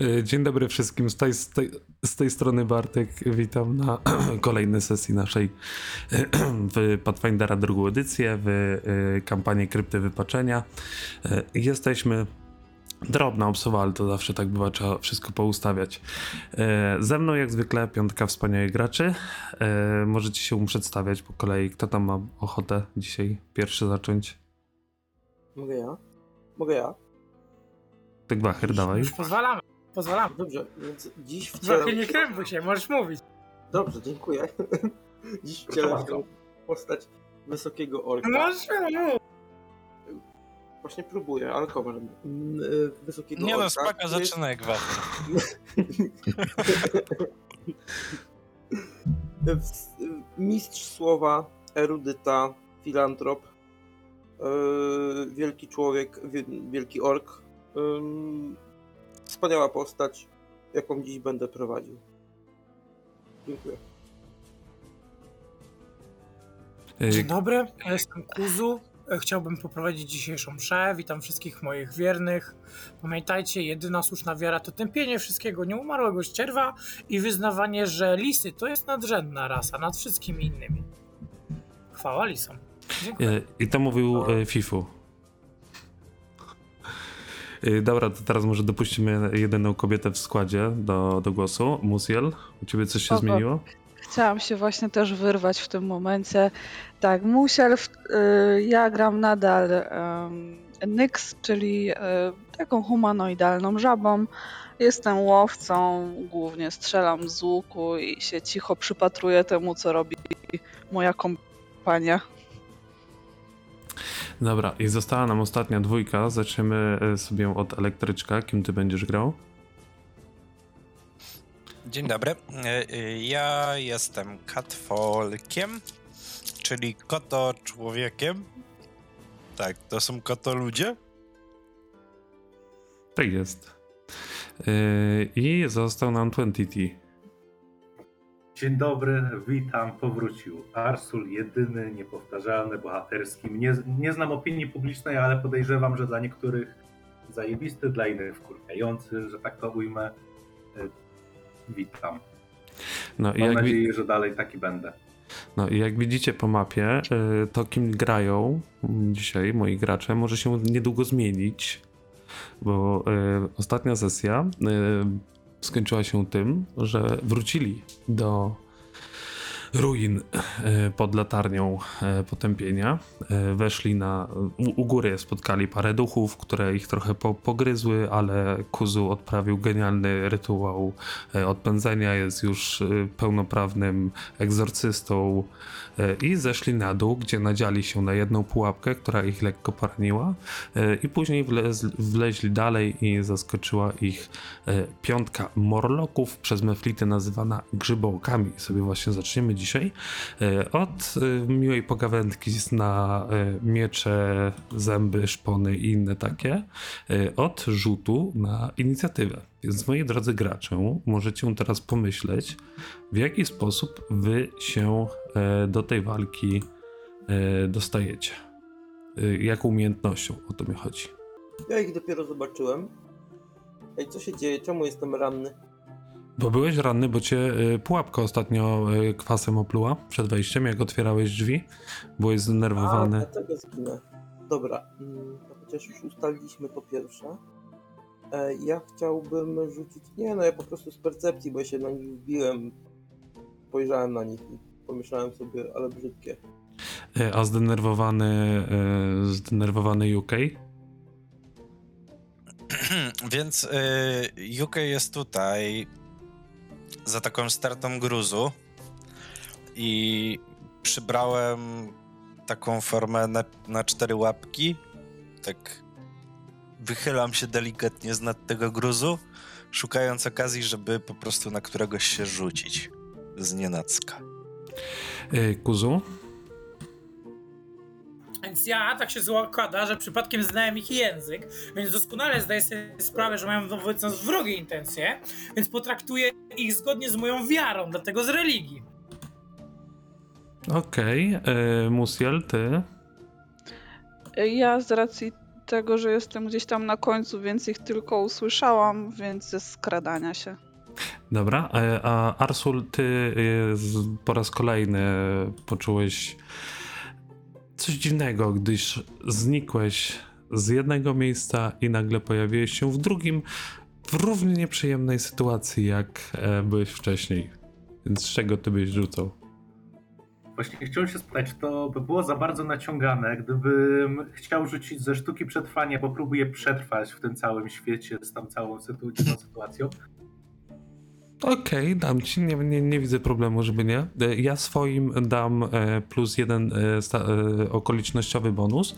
E, Dzień dobry wszystkim. Z tej, z tej, z tej strony Bartek. Witam na kolejnej sesji naszej w Pathfindera drugą edycję, w e, kampanii Krypty Wypaczenia. E, Jesteśmy drobna obsuwa, ale to zawsze tak bywa, trzeba wszystko poustawiać. Ze mną jak zwykle piątka wspaniałych graczy. Możecie się przedstawiać po kolei. Kto tam ma ochotę dzisiaj pierwszy zacząć? Mogę ja? Mogę ja? Wacher, dawaj. Już pozwalamy, pozwalamy. Dobrze, więc dziś wcielam Trochę nie się... krępuj się, możesz mówić. Dobrze, dziękuję. dziś wcielam się postać wysokiego orka. Możesz mówić. Właśnie próbuję, ale kogo. Mm, y, Wysokiego Nie orka. no, spaka który jest- zaczyna jak ważne. w- Mistrz słowa, erudyta, filantrop, yy, wielki człowiek, wie- wielki ork. Wspaniała postać, jaką dziś będę prowadził. Dziękuję. Dzień dobry, ja jestem Kuzu. E, Chciałbym poprowadzić dzisiejszą mszę. Witam wszystkich moich wiernych. Pamiętajcie, jedyna słuszna wiara to tępienie wszystkiego nieumarłego ścierwa i wyznawanie, że lisy to jest nadrzędna rasa nad wszystkimi innymi. Chwała lisom. Dziękuję. E, I to mówił e, Fifu. E, Dobra, to teraz może dopuścimy jedyną kobietę w składzie do, do głosu. Musiel, u ciebie coś się Spoko. zmieniło? Chciałam się właśnie też wyrwać w tym momencie. Tak, Musiel, y, ja gram nadal um, Nyx, czyli y, taką humanoidalną żabą. Jestem łowcą, głównie strzelam z łuku i się cicho przypatruję temu, co robi moja kompania. Dobra, i została nam ostatnia dwójka. Zaczniemy e, sobie od elektryczka. Kim ty będziesz grał? Dzień dobry. E, e, Ja jestem katfolkiem, czyli koto człowiekiem. Tak, to są koto ludzie. Tak jest. I został nam 20T. Dzień dobry, witam, powrócił. Arsul, jedyny, niepowtarzalny, bohaterski. Nie, nie znam opinii publicznej, ale podejrzewam, że dla niektórych zajebisty, dla innych wkurwiający, że tak to ujmę. Y, Witam. No Mam nadzieję, że dalej taki będę. no i jak widzicie po mapie, e, to kim grają dzisiaj moi gracze może się niedługo zmienić, bo e, ostatnia sesja e, skończyła się tym, że wrócili do ruin e, pod latarnią e, potępienia. E, Weszli na. U, u góry spotkali parę duchów, które ich trochę po, pogryzły, ale Kuzu odprawił genialny rytuał odpędzenia. Jest już pełnoprawnym egzorcystą i zeszli na dół, gdzie nadziali się na jedną pułapkę, która ich lekko poraniła e, i później wlez, wleźli dalej i zaskoczyła ich piątka morloków, przez meflity nazywana grzybołkami. Sobie właśnie zaczniemy dzisiaj e, od e, miłej pogawędki na e, miecze, zęby, szpony i inne takie, od rzutu na inicjatywę. Więc moi drodzy gracze, możecie teraz pomyśleć, w jaki sposób wy się do tej walki dostajecie. Jaką umiejętnością o to mi chodzi. Ja ich dopiero zobaczyłem. Ej, co się dzieje? Czemu jestem ranny? Bo byłeś ranny, bo cię y, pułapka ostatnio y, kwasem opluła przed wejściem, jak otwierałeś drzwi. Byłeś A, zdenerwowany. dlatego zginę. Dobra, mm, to chociaż już ustaliliśmy to pierwsze. E, ja chciałbym rzucić... Nie no, ja po prostu z percepcji, bo ja się na nich wbiłem. Spojrzałem na nich i pomyślałem sobie, ale brzydkie. Y, A zdenerwowany, y, zdenerwowany UK? Więc y, UK jest tutaj za taką stertą gruzu i przybrałem taką formę na, na cztery łapki. Tak wychylam się delikatnie z nad tego gruzu, szukając okazji, żeby po prostu na któregoś się rzucić z nienacka. Y, Kuzu? Więc ja tak się zakłada, że przypadkiem znałem ich język, więc doskonale zdaję sobie sprawę, że mają wobec nas wrogie intencje, więc potraktuję ich zgodnie z moją wiarą, dlatego z religii. Okej. y, Musiel, ty? Ja z racji tego, że jestem gdzieś tam na końcu, więc ich tylko usłyszałam, więc ze skradania się. Dobra, e, a Arsul, ty e, po raz kolejny poczułeś coś dziwnego, gdyż znikłeś z jednego miejsca i nagle pojawiłeś się w drugim, w równie nieprzyjemnej sytuacji, jak e, byłeś wcześniej. Więc z czego ty byś rzucał? Właśnie chciałem się spytać, czy to by było za bardzo naciągane, gdybym chciał rzucić ze sztuki przetrwania, bo próbuję przetrwać w tym całym świecie z tam całą sytu- sytuacją. Okej, dam ci, nie, nie, nie widzę problemu, żeby nie. E, Ja swoim dam e, plus jeden e, okolicznościowy bonus,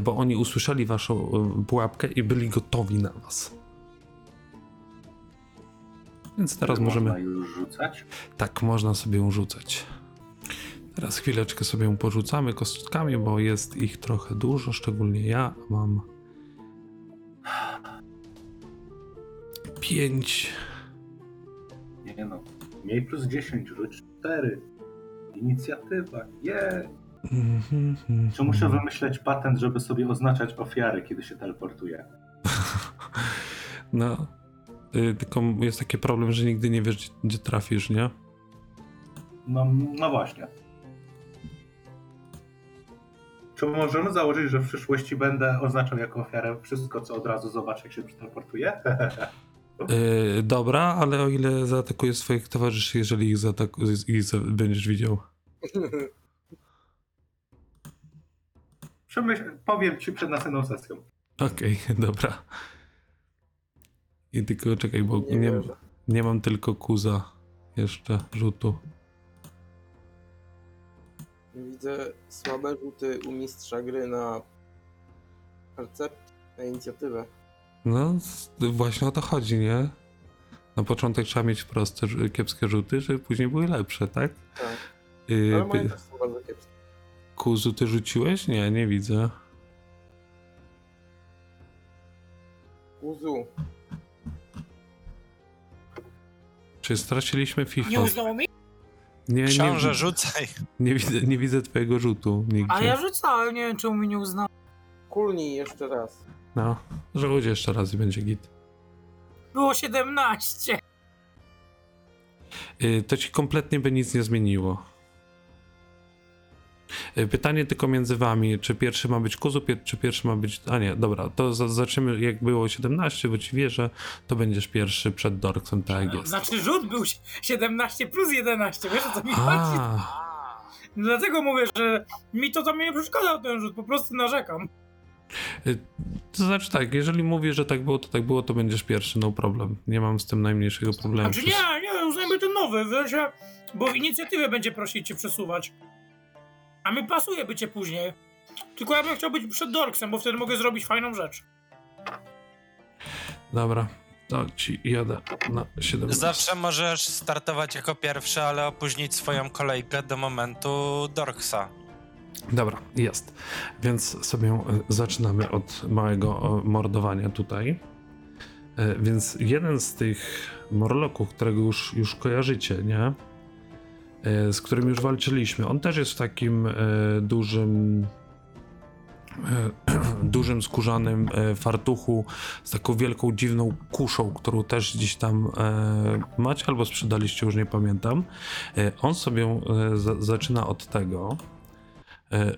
bo oni usłyszeli waszą pułapkę i byli gotowi na was. Więc teraz Można możemy. już rzucać. Tak, można sobie ją rzucać. Teraz chwileczkę sobie ją porzucamy kostkami, bo jest ich trochę dużo, szczególnie ja mam. Pięć. Nie no. Mniej plus 10, rzuć 4. Inicjatywa. Je. Mhm, Czy muszę wymyśleć patent, żeby sobie oznaczać ofiary, kiedy się teleportuję? No. Y, tylko jest taki problem, że nigdy nie wiesz, gdzie, trafisz, nie? No, no właśnie. Czy możemy założyć, że w przyszłości będę oznaczał jako ofiarę wszystko, co od razu zobaczę, jak się przeteleportuję? Y, dobra, ale o ile zaatakujesz swoich towarzyszy, jeżeli ich, zaataku- ich za- będziesz widział. Przemyśl, powiem ci przed następną sesją. Okej, dobra. I tylko czekaj, bo Nie nie, wierzę. nie mam tylko kuza jeszcze rzutu. Widzę słabe rzuty u mistrza gry na percept, na inicjatywę. No, właśnie o to chodzi, nie? Na początek trzeba mieć proste, kiepskie rzuty, żeby później były lepsze, tak? Tak. Y, Ale moje też są bardzo kiepskie. Kuzu, ty rzuciłeś? Nie, nie widzę. Uzu, Czy straciliśmy FIFA? Nie uznało mi? Nie, nie, Książę, rzucaj. nie, widzę, nie widzę twojego rzutu nigdzie. A ja rzucałem, nie wiem czemu mi nie uznało. kulnij jeszcze raz. No, rzuć jeszcze raz i będzie git. Było 17. Y, to ci kompletnie by nic nie zmieniło. Y, Pytanie tylko między wami, czy pierwszy ma być Kuzu, czy pierwszy ma być... A nie, dobra, to za- zaczniemy jak było 17, bo ci wierzę, to będziesz pierwszy przed Dorksem, tak jak jest. Znaczy rzut był 17 plus 11, wiesz o co mi chodzi? A, Dlatego mówię, że mi to tam nie przeszkadzał ten rzut, po prostu narzekam. y, to znaczy tak, jeżeli mówię, że tak było, to tak było, to będziesz pierwszy, no problem. Nie mam z tym najmniejszego problemu. Znaczy nie, nie, uznajmy ten nowy, w sensie, bo inicjatywę będzie prosić cię przesuwać. A mi pasuje bycie później. Tylko ja bym chciał być przed Dorksem, bo wtedy mogę zrobić fajną rzecz. Dobra, to ci jadę na 17. Zawsze możesz startować jako pierwszy, ale opóźnić swoją kolejkę do momentu Dorksa. Dobra, jest. Więc sobie e, zaczynamy od małego e, mordowania tutaj. E, Więc jeden z tych morloków, którego już, już kojarzycie, nie? Z którym już walczyliśmy. On też jest w takim dużym dużym skórzanym fartuchu z taką wielką dziwną kuszą, którą też gdzieś tam macie albo sprzedaliście, już nie pamiętam. On sobie za, zaczyna od tego,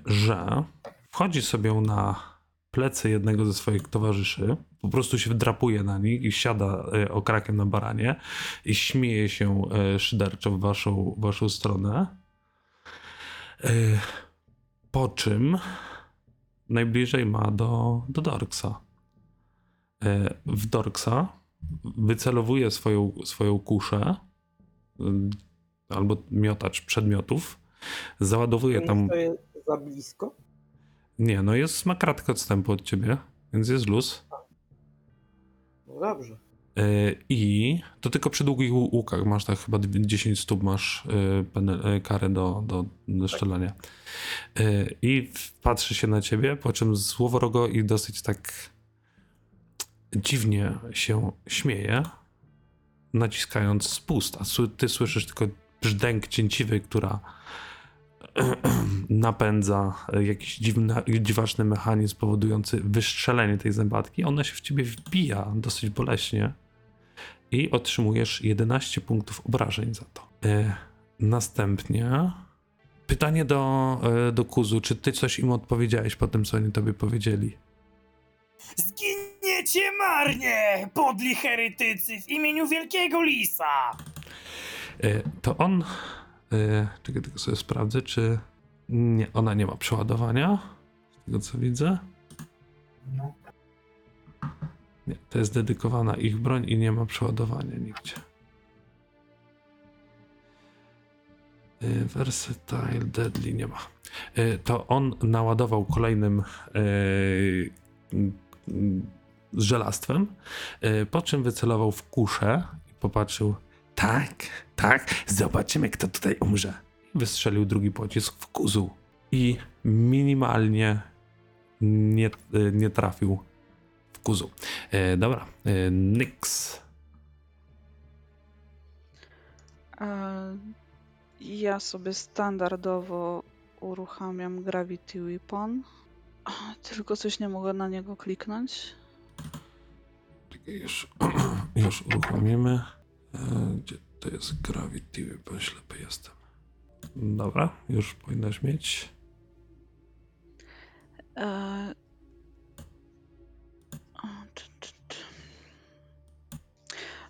że wchodzi sobie na plecy jednego ze swoich towarzyszy, po prostu się wdrapuje na nich i siada e, okrakiem na baranie i śmieje się e, szyderczo w waszą, waszą stronę. E, Po czym najbliżej ma do, do Dorksa. E, W Dorksa wycelowuje swoją, swoją kuszę albo miotacz przedmiotów, załadowuje tam za blisko. nie, no jest, ma kratkę odstępu od ciebie, więc jest luz. No dobrze. Yy, I to tylko przy długich łu- łukach masz tak chyba dwie- 10 stóp masz yy, yy, karę do, do, do strzelania. Yy, I patrzy się na ciebie, po czym złowrogo i dosyć tak dziwnie się śmieje, naciskając spust. A ty słyszysz tylko brzdęk cięciwy, która napędza jakiś dziwny, dziwaczny mechanizm powodujący wystrzelenie tej zębatki. Ona się w ciebie wbija dosyć boleśnie i otrzymujesz 11 punktów obrażeń za to. E, następnie pytanie do, e, do Kuzu. Czy ty coś im odpowiedziałeś po tym, co oni tobie powiedzieli? Zginiecie marnie, podli heretycy, w imieniu wielkiego lisa! E, to on. E, czekaj, tylko sobie sprawdzę, czy. Nie, ona nie ma przeładowania. Z tego co widzę. No. Nie, to jest dedykowana ich broń i nie ma przeładowania nigdzie. E, Versatile Deadly nie ma. E, To on naładował kolejnym m, m, z żelastwem, po czym wycelował w kuszę i popatrzył. Tak, tak, zobaczymy, kto tutaj umrze. Wystrzelił drugi pocisk w kuzu i minimalnie nie, e, nie trafił w kuzu. E, dobra, e, Nyx. Ja sobie standardowo uruchamiam Gravity Weapon. Tylko coś nie mogę na niego kliknąć. Już, już uruchomimy. E, Gdzie to jest Gravity? Bo ślepy jestem. Dobra, już powinnaś mieć. E, o, czy- czy- czy.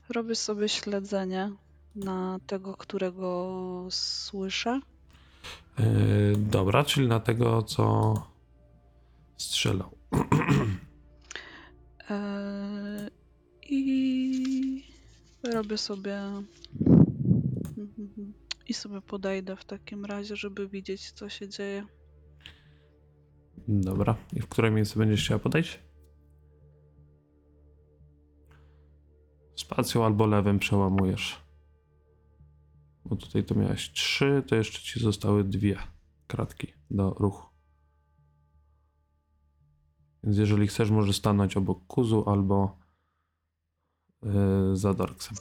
Robię sobie śledzenie na tego, którego słyszę. E, Dobra, czyli na tego, co strzelał. E, I robię sobie. I sobie podejdę w takim razie, żeby widzieć, co się dzieje. Dobra, i w które miejsce będziesz chciała podejść? Spacją albo lewym przełamujesz. Bo tutaj to miałeś trzy, to jeszcze ci zostały dwie kratki do ruchu. Więc jeżeli chcesz, możesz stanąć obok Kuzu albo za Dorksem.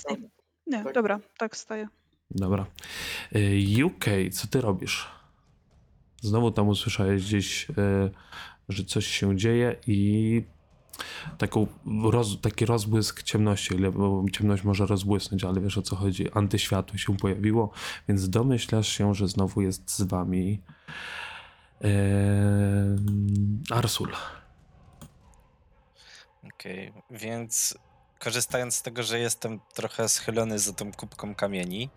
Nie, Tak. dobra, tak staję. Dobra. Y, UK, co ty robisz? Znowu tam usłyszałeś gdzieś, y, że coś się dzieje i taką roz, taki rozbłysk ciemności, ile- bo ciemność może rozbłysnąć, ale wiesz o co chodzi. Antyświatło się pojawiło, więc domyślasz się, że znowu jest z wami em, Arsul. Okej, więc korzystając z tego, że jestem trochę schylony za tą kubką kamieni,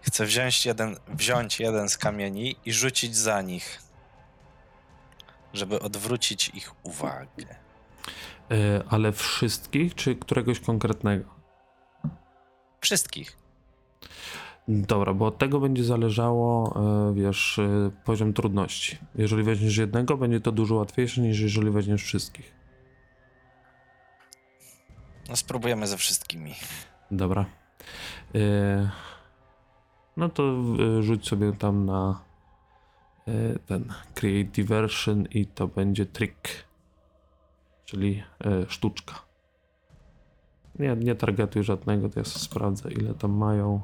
chcę wziąć jeden, wziąć jeden z kamieni i rzucić za nich, żeby odwrócić ich uwagę. Y, ale wszystkich, czy któregoś konkretnego? Wszystkich. Dobra, bo od tego będzie zależało, e, wiesz, e, poziom trudności. Jeżeli weźmiesz jednego, będzie to dużo łatwiejsze niż jeżeli weźmiesz wszystkich. No spróbujemy ze wszystkimi. Dobra. E, No to e, rzuć sobie tam na e, ten Create Diversion i to będzie trick, czyli sztuczka. Nie, nie targetuj żadnego, to ja sprawdzę ile tam mają.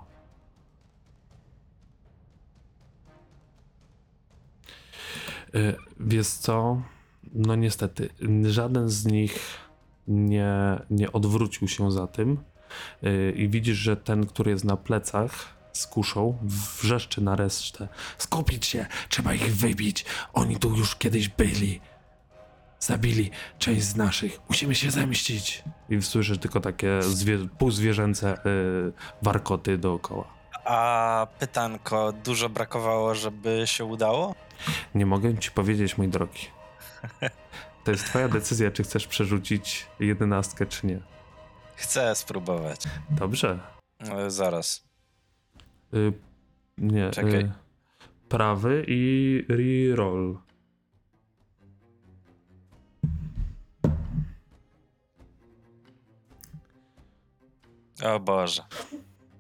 Wiesz co? No niestety, żaden z nich nie, nie odwrócił się za tym. Yy, I widzisz, że ten, który jest na plecach z kuszą, wrzeszczy na resztę. Skupić się, trzeba ich wybić. Oni tu już kiedyś byli. Zabili część z naszych. Musimy się zemścić. I słyszysz tylko takie zwie- półzwierzęce yy, warkoty dookoła. A pytanko, dużo brakowało, żeby się udało? Nie mogę ci powiedzieć, mój drogi. To jest twoja decyzja, czy chcesz przerzucić jedenastkę, czy nie. Chcę spróbować. Dobrze. E, zaraz. Y, nie. Czekaj. Y, prawy i reroll. O Boże.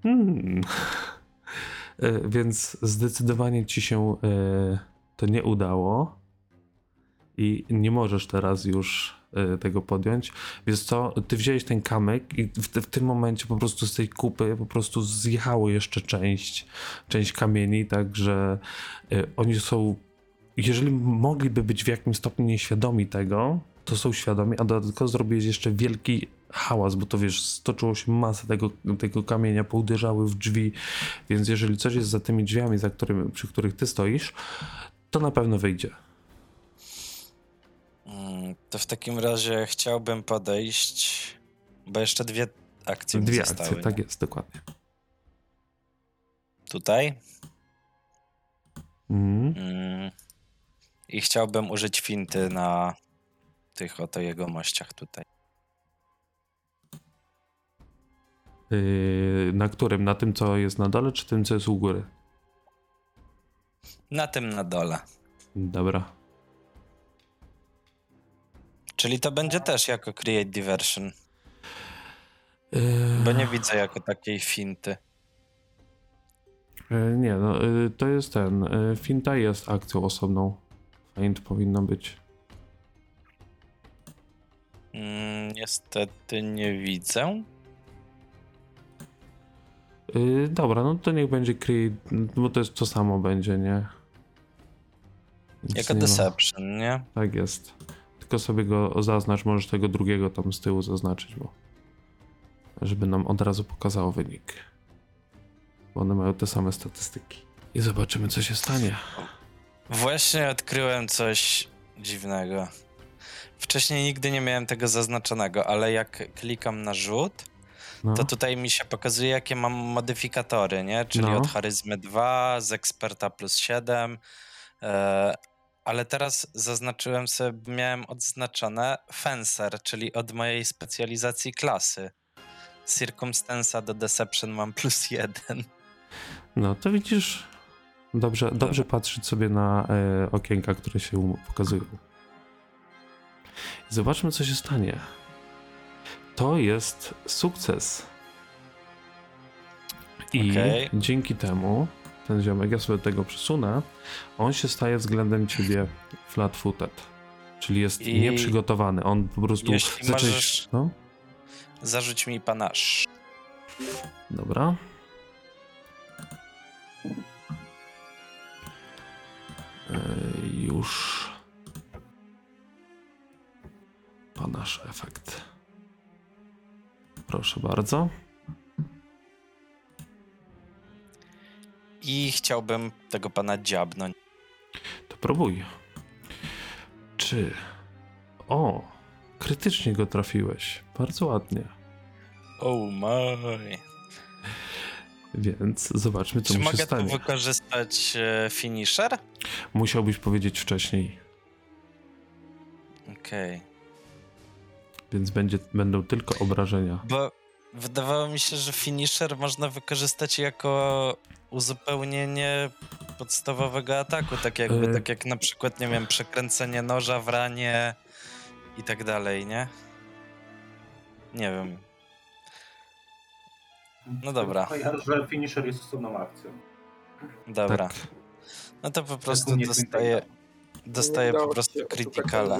Hmm. Y, Więc zdecydowanie ci się y, to nie udało i nie możesz teraz już y, tego podjąć. Więc co, ty wziąłeś ten kamyk i w, w tym momencie po prostu z tej kupy po prostu zjechało jeszcze część, część kamieni, także y, oni są, jeżeli mogliby być w jakimś stopniu nieświadomi tego, to są świadomi, a dodatkowo zrobiłeś jeszcze wielki hałas, bo to wiesz, stoczyło się masę tego, tego kamienia, pouderzały w drzwi, więc jeżeli coś jest za tymi drzwiami, za którymi, przy których ty stoisz, to na pewno wyjdzie. Mm, To w takim razie chciałbym podejść, bo jeszcze dwie akcje Dwie zostały. akcje, tak nie? jest, dokładnie. Tutaj. Mhm. Mm. I chciałbym użyć finty na tych oto jego mościach tutaj. Yy, na którym? Na tym, co jest na dole, czy tym, co jest u góry? Na tym na dole. Dobra. Czyli to będzie też jako create diversion, Yy, bo nie widzę jako takiej finty. yy, nie, no, yy, to jest ten. Finta jest akcją osobną. Feint powinno być. Mm, niestety nie widzę. Dobra, no to niech będzie create, bo to jest to samo będzie, nie? Więc Jako nie ma- deception, nie? Tak jest. Tylko sobie go zaznacz, możesz tego drugiego tam z tyłu zaznaczyć, bo żeby nam od razu pokazało wynik. Bo one mają te same statystyki. I zobaczymy, co się stanie. Właśnie odkryłem coś dziwnego. Wcześniej nigdy nie miałem tego zaznaczonego, ale jak klikam na rzut, No, to tutaj mi się pokazuje, jakie mam modyfikatory, nie? Czyli No. od charyzmy 2, z eksperta plus 7. Ale teraz zaznaczyłem sobie, miałem odznaczone Fencer, czyli od mojej specjalizacji klasy. Circumstansa do Deception mam plus 1. no to widzisz, dobrze, dobrze patrzeć sobie na e, okienka, które się pokazują. I zobaczmy, co się stanie. To jest sukces. I Okej. dzięki temu ten ziomek, ja sobie tego przesunę, on się staje względem ciebie flat-footed. Czyli jest I- nieprzygotowany. On po prostu Jeśli możesz- No, Zarzuć mi panasz. dobra. E, już. Panasz efekt. Proszę bardzo. I chciałbym tego pana dziabnąć. To próbuj. Czy. O! Krytycznie go trafiłeś. Bardzo ładnie. Oh my. Więc zobaczmy, co Czy mu się mogę tu wykorzystać e, finisher? Musiałbyś powiedzieć wcześniej, Okej. więc będzie, będą tylko obrażenia. Bo wydawało mi się, że finisher można wykorzystać jako uzupełnienie podstawowego ataku, tak jakby, E. tak jak na przykład, nie wiem, przekręcenie noża w ranie i tak dalej, nie? Nie wiem. No dobra. Że finisher jest osobną akcją. Dobra. Tak. No to po prostu mnie dostaję, po prostu criticala.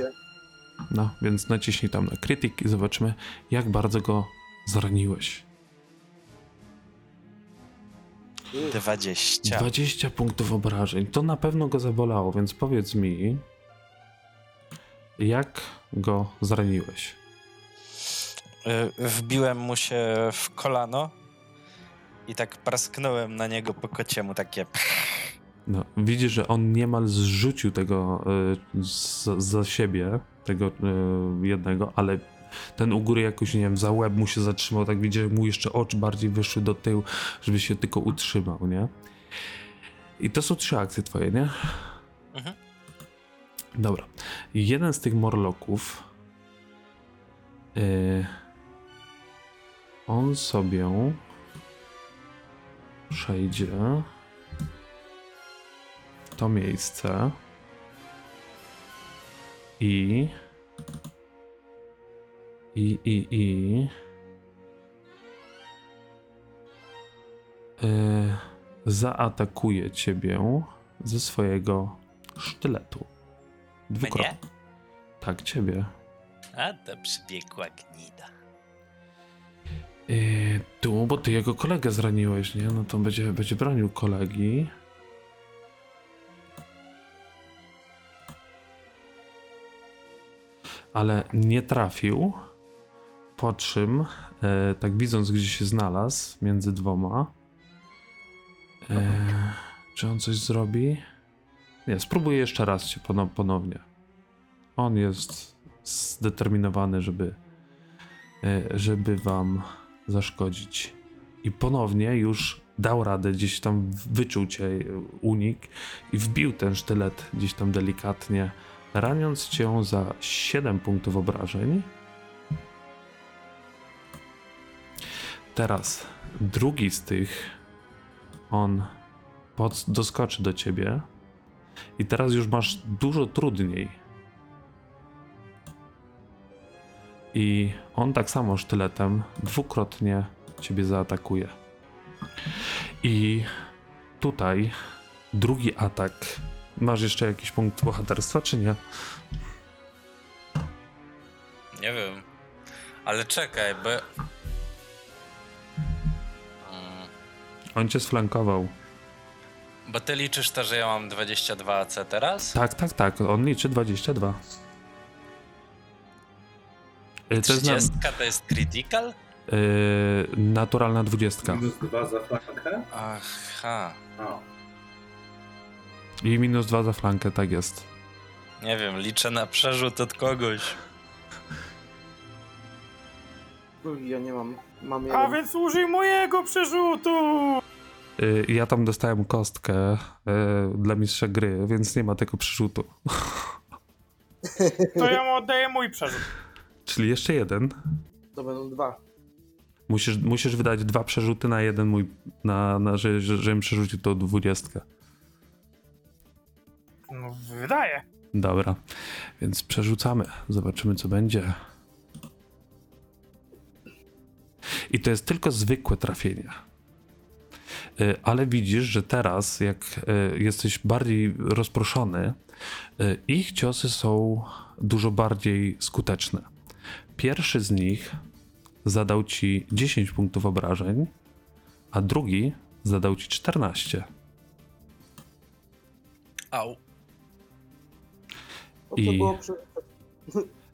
No, więc naciśnij tam na krytyk i zobaczymy, jak bardzo go zraniłeś. 20. 20 punktów obrażeń. To na pewno go zabolało, więc powiedz mi, jak go zraniłeś? Y, Wbiłem mu się w kolano i tak prasknąłem na niego po kociemu, takie No, widzisz, że on niemal zrzucił tego y, z, za siebie, tego y, jednego, ale ten u góry jakoś, nie wiem, za łeb mu się zatrzymał, tak widzisz, że mu jeszcze oczy bardziej wyszły do tyłu, żeby się tylko utrzymał, nie? I to są trzy akcje twoje, nie? Mhm. Dobra. Jeden z tych morloków y, on sobie przejdzie w to miejsce i i i i y, zaatakuje ciebie ze swojego sztyletu. mnie. Dwukrotnie. Tak, ciebie. A to przybiegła gnida. Yy, tu, bo ty jego kolegę zraniłeś, nie? No to będzie, będzie bronił kolegi. Ale nie trafił. Po czym, e, tak widząc, gdzie się znalazł między dwoma, e, czy on coś zrobi? Nie, spróbuję jeszcze raz się pono- ponownie. On jest zdeterminowany, żeby, e, żeby wam zaszkodzić. I ponownie już dał radę, gdzieś tam wyczuł cię unik i wbił ten sztylet gdzieś tam delikatnie, raniąc cię za 7 punktów obrażeń. Teraz drugi z tych, on pod, doskoczy do ciebie i teraz już masz dużo trudniej. I on tak samo sztyletem dwukrotnie ciebie zaatakuje. I tutaj drugi atak. Masz jeszcze jakiś punkt bohaterstwa, czy nie? Nie wiem. Ale czekaj, bo... On cię sflankował. Bo ty liczysz to, że ja mam 22 AC teraz? Tak, tak, tak. On liczy 22. Y, To jest na, 30 to jest critical? y, naturalna 20. Minus dwa za flankę. Aha. A, I minus 2 za flankę, tak jest. Nie wiem, liczę na przerzut od kogoś. Ja nie mam. Mam A jeden. więc użyj mojego przerzutu! Y, Ja tam dostałem kostkę y, dla mistrza gry, więc nie ma tego przerzutu. To ja mu oddaję mój przerzut. Czyli jeszcze jeden. To będą dwa. Musisz, musisz wydać dwa przerzuty na jeden mój, na, na że, że, żebym przerzucił tą dwudziestkę. No, wydaje. Dobra, więc przerzucamy. Zobaczymy, co będzie. I to jest tylko zwykłe trafienie. Y, Ale widzisz, że teraz, jak y, jesteś bardziej rozproszony, y, ich ciosy są dużo bardziej skuteczne. Pierwszy z nich zadał ci 10 punktów obrażeń, a drugi zadał ci 14. Au. To I- było przy...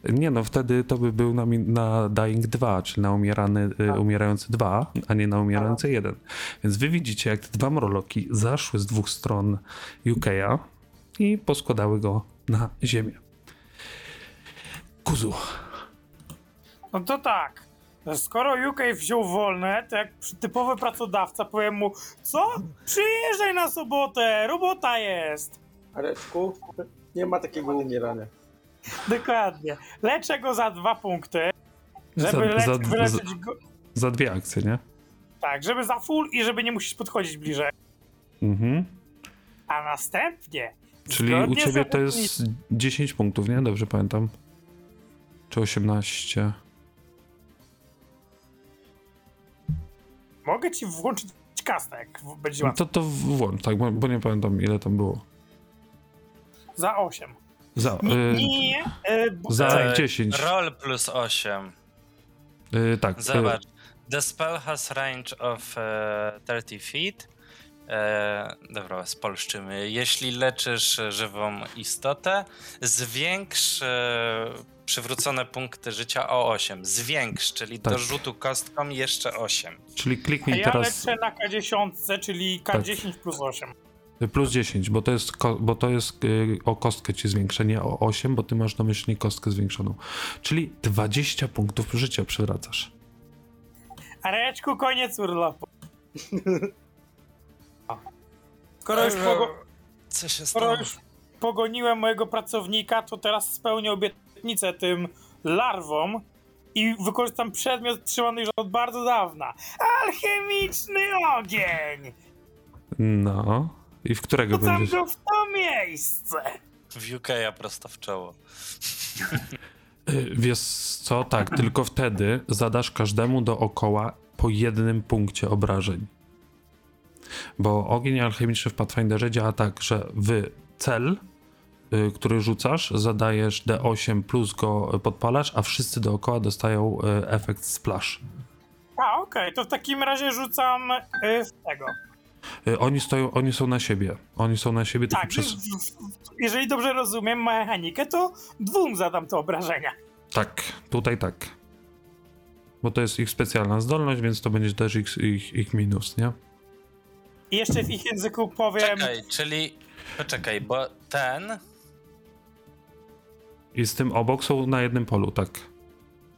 Nie no, wtedy to by był na, na Dying 2, czyli na umierany, y, A. umierający 2, a nie na umierający 1. Więc wy widzicie, jak te dwa mroloki zaszły z dwóch stron UK'a i poskładały go na ziemię. Kuzu, No to tak. Skoro UK wziął wolne, to jak typowy pracodawca powiem mu, co? Przyjeżdżaj na sobotę, robota jest. Areczku, nie ma takiego umierania. Dokładnie. Leczę go za dwa punkty, żeby za, lec- za, wyleczyć go. za dwie akcje, nie? Tak, żeby za full i żeby nie musisz podchodzić bliżej. Mhm. A następnie. Czyli u ciebie to jest 10 punktów, nie? Dobrze pamiętam. Czy 18? Mogę ci włączyć kastek. w- Będzie No łatwo. to to włącz, tak, bo nie pamiętam ile tam było. Za 8. Za, Nie, y, nie, nie. e, bo- za e, 10. Roll plus 8. Y, tak. y, Zobacz. The spell has range of e, 30 feet. E, dobra, spolszczymy. Jeśli leczysz żywą istotę, zwiększ e, przywrócone punkty życia o 8. Zwiększ, czyli Tak. do rzutu kostką jeszcze 8. Czyli A kliknij ja teraz lecę na K10, czyli K10 plus 8. plus 10, bo to jest, ko- bo to jest y, o kostkę ci zwiększenie o 8, bo ty masz domyślnie kostkę zwiększoną. Czyli 20 punktów życia przywracasz. Areczku, koniec urlopu. Skoro już, pogo- Co się skoro już pogoniłem mojego pracownika, to teraz spełnię obietnicę tym larwom i wykorzystam przedmiot trzymany już od bardzo dawna. Alchemiczny ogień! No. I w którego Rzucam będziesz? go w to miejsce! W UK ja prosto w czoło. Y, Wiesz co? Tak, tylko wtedy zadasz każdemu dookoła po jednym punkcie obrażeń. Bo ogień alchemiczny w Pathfinderze działa tak, że wy cel y, który rzucasz, zadajesz D8 plus go podpalasz, a wszyscy dookoła dostają y, efekt splash. A, okej, to w takim razie rzucam y, tego. Y, Oni stoją, oni są na siebie. Oni są na siebie Tak, przez... jeżeli dobrze rozumiem mechanikę, to dwóm zadam te obrażenia. Tak, tutaj tak. Bo to jest ich specjalna zdolność, więc to będzie też ich, ich, ich minus, nie? I jeszcze w ich języku powiem... Czekaj, czyli... Poczekaj, bo ten... I z tym obok są na jednym polu, tak.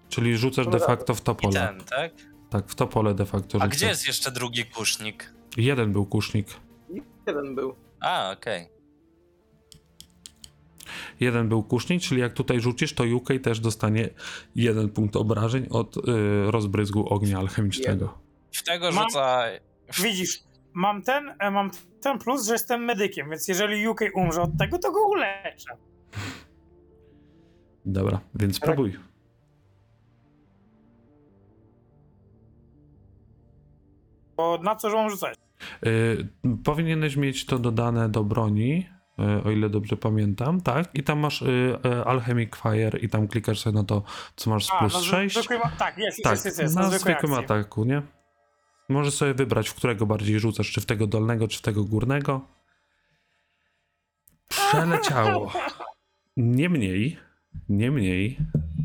Czyli rzucasz de facto w to I pole. ten, tak? Tak, w to pole de facto A rzucasz. gdzie jest jeszcze drugi kusznik? Jeden był kusznik. Jeden był. A, okej. Jeden był kusznik, czyli jak tutaj rzucisz, to UK też dostanie jeden punkt obrażeń od y, rozbryzgu ognia alchemicznego. W tego Mam- rzucaj... Widzisz, mam ten, e, mam ten plus, że jestem medykiem, więc jeżeli UK umrze od tego, to go uleczę. Dobra, więc Tak. próbuj. Bo na co mam rzucać? Y, powinieneś mieć to dodane do broni, y, o ile dobrze pamiętam, tak? I tam masz y, y, Alchemic Fire i tam klikasz sobie na to, co masz z plus na 6. zwykłym- Tak, jest, Tak, jest, jest, jest, na zwykłym akcji. ataku, nie? Możesz sobie wybrać, w którego bardziej rzucasz, czy w tego dolnego, czy w tego górnego. Przeleciało. Niemniej, niemniej,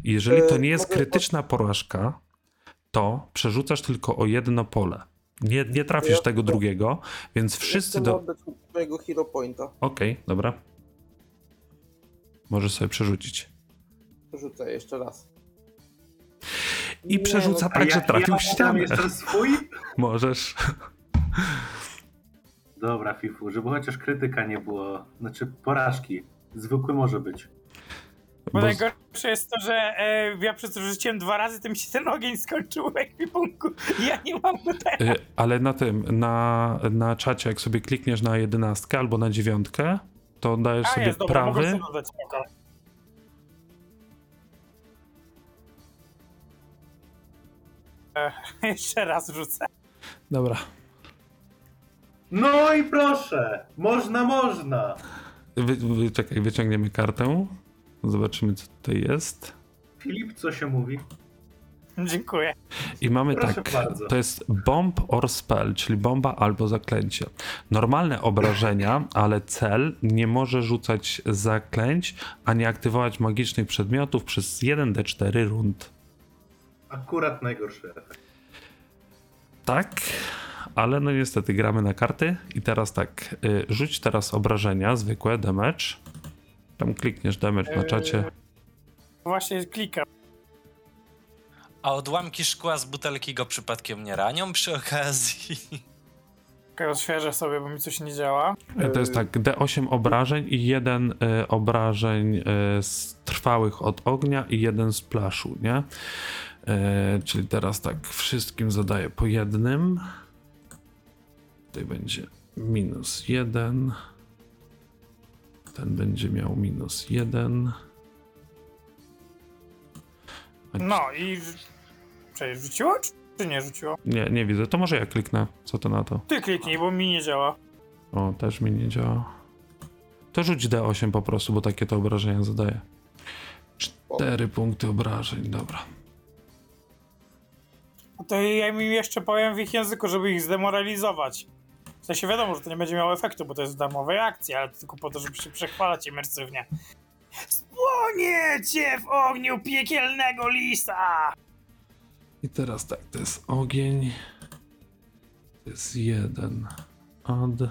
jeżeli to nie jest krytyczna porażka, to przerzucasz tylko o jedno pole. Nie, nie trafisz Ja- tego drugiego, więc wszyscy do... mojego hero pointa. Okej, dobra. Możesz sobie przerzucić. Rzucę jeszcze raz. I Nie, przerzuca no, tak, że ja- trafił ja ścianę. jeszcze swój? Możesz. Dobra, Fifu, żeby chociaż krytyka nie było, znaczy porażki. Zwykły może być. Bo Bo- najgorsze jest to, że e, ja przez to że rzuciłem dwa razy, to mi się ten ogień skończył w ekwipunku. Ja nie mam tutaj. Y, Ale na tym, na, na czacie, jak sobie klikniesz na jedenastkę albo na dziewiątkę, to dajesz A sobie jest, dobra, mogę prawy. sobie dodać. E, jeszcze raz rzucę. Dobra. No i proszę! Można, można! Wy, wy, czekaj, wyciągniemy kartę. Zobaczymy, co tutaj jest. Filip, co się mówi? Dziękuję. I mamy Proszę tak, bardzo. to jest bomb or spell, czyli bomba albo zaklęcie. Normalne obrażenia, ale cel nie może rzucać zaklęć, ani aktywować magicznych przedmiotów przez 1d4 rund. Akurat najgorszy efekt. Tak, ale no niestety gramy na karty i teraz tak, y, rzuć teraz obrażenia, zwykłe, damage. Tam klikniesz damage na czacie. Właśnie klikam. A odłamki szkła z butelki go przypadkiem nie ranią przy okazji? Odświeżę sobie, bo mi coś nie działa. Y, To jest tak, D8 obrażeń i jeden y, obrażeń y, z trwałych od ognia i jeden z plaszu, nie? Y, czyli teraz tak, wszystkim zadaję po jednym. Tutaj będzie minus jeden. Ten będzie miał minus jeden. A No i... Przecież rzuciło, czy- nie rzuciło? Nie, nie widzę. To może ja kliknę. Co to na to? Ty kliknij, bo mi nie działa. O, też mi nie działa. To rzuć D8 po prostu, bo takie to obrażenia zadaję. Cztery punkty obrażeń, dobra. No To ja mi jeszcze powiem w ich języku, żeby ich zdemoralizować. W sensie wiadomo, że to nie będzie miało efektu, bo to jest w darmowej akcji, ale tylko po to, żeby się przechwalać imersywnie. Spłoniecie w ogniu piekielnego lisa! I teraz tak, to jest ogień. To jest jeden. Ad.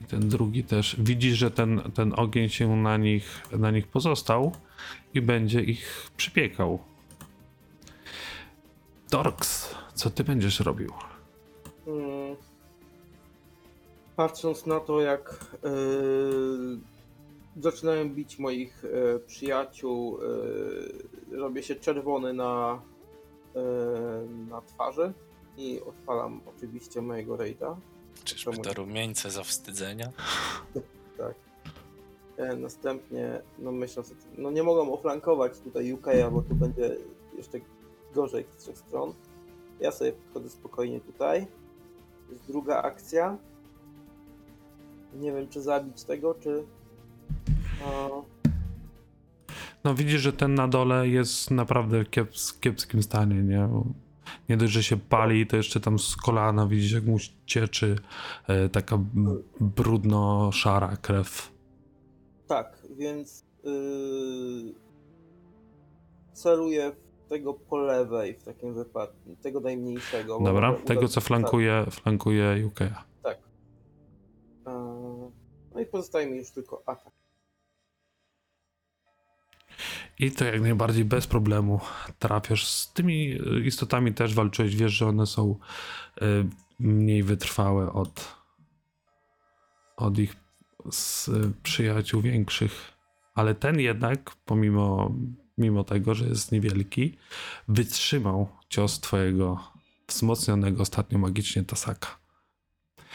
I ten drugi też. Widzisz, że ten, ten ogień się na nich, na nich pozostał i będzie ich przypiekał. Dorks, co ty będziesz robił? Patrząc na to, jak yy, zaczynają bić moich yy, przyjaciół, yy, robię się czerwony na, na twarzy i odpalam oczywiście mojego rejda. Czyżby to rumieńce za wstydzenia? Tak. E, następnie, no myślę sobie, no nie mogą oflankować tutaj UK, bo tu będzie jeszcze gorzej z trzech stron. Ja sobie podchodzę spokojnie tutaj. To jest druga akcja. Nie wiem, czy zabić tego, czy... A, No widzisz, że ten na dole jest naprawdę w kieps, kiepskim stanie, nie? Bo Nie dość, że się pali, to jeszcze tam z kolana widzisz, jak mu cieczy e, taka brudno-szara krew. tak, więc yy, celuję w tego po lewej w takim wypadku, tego najmniejszego. Dobra, tego co flankuje, flankuje Yukeya. No i pozostaje mi już tylko atak. I to jak najbardziej bez problemu trafiasz. Z tymi y, istotami też walczyłeś, wiesz, że one są y, mniej wytrwałe od, od ich przyjaciół większych. Ale ten jednak, pomimo mimo tego, że jest niewielki, wytrzymał cios twojego wzmocnionego ostatnio magicznie Tasaka.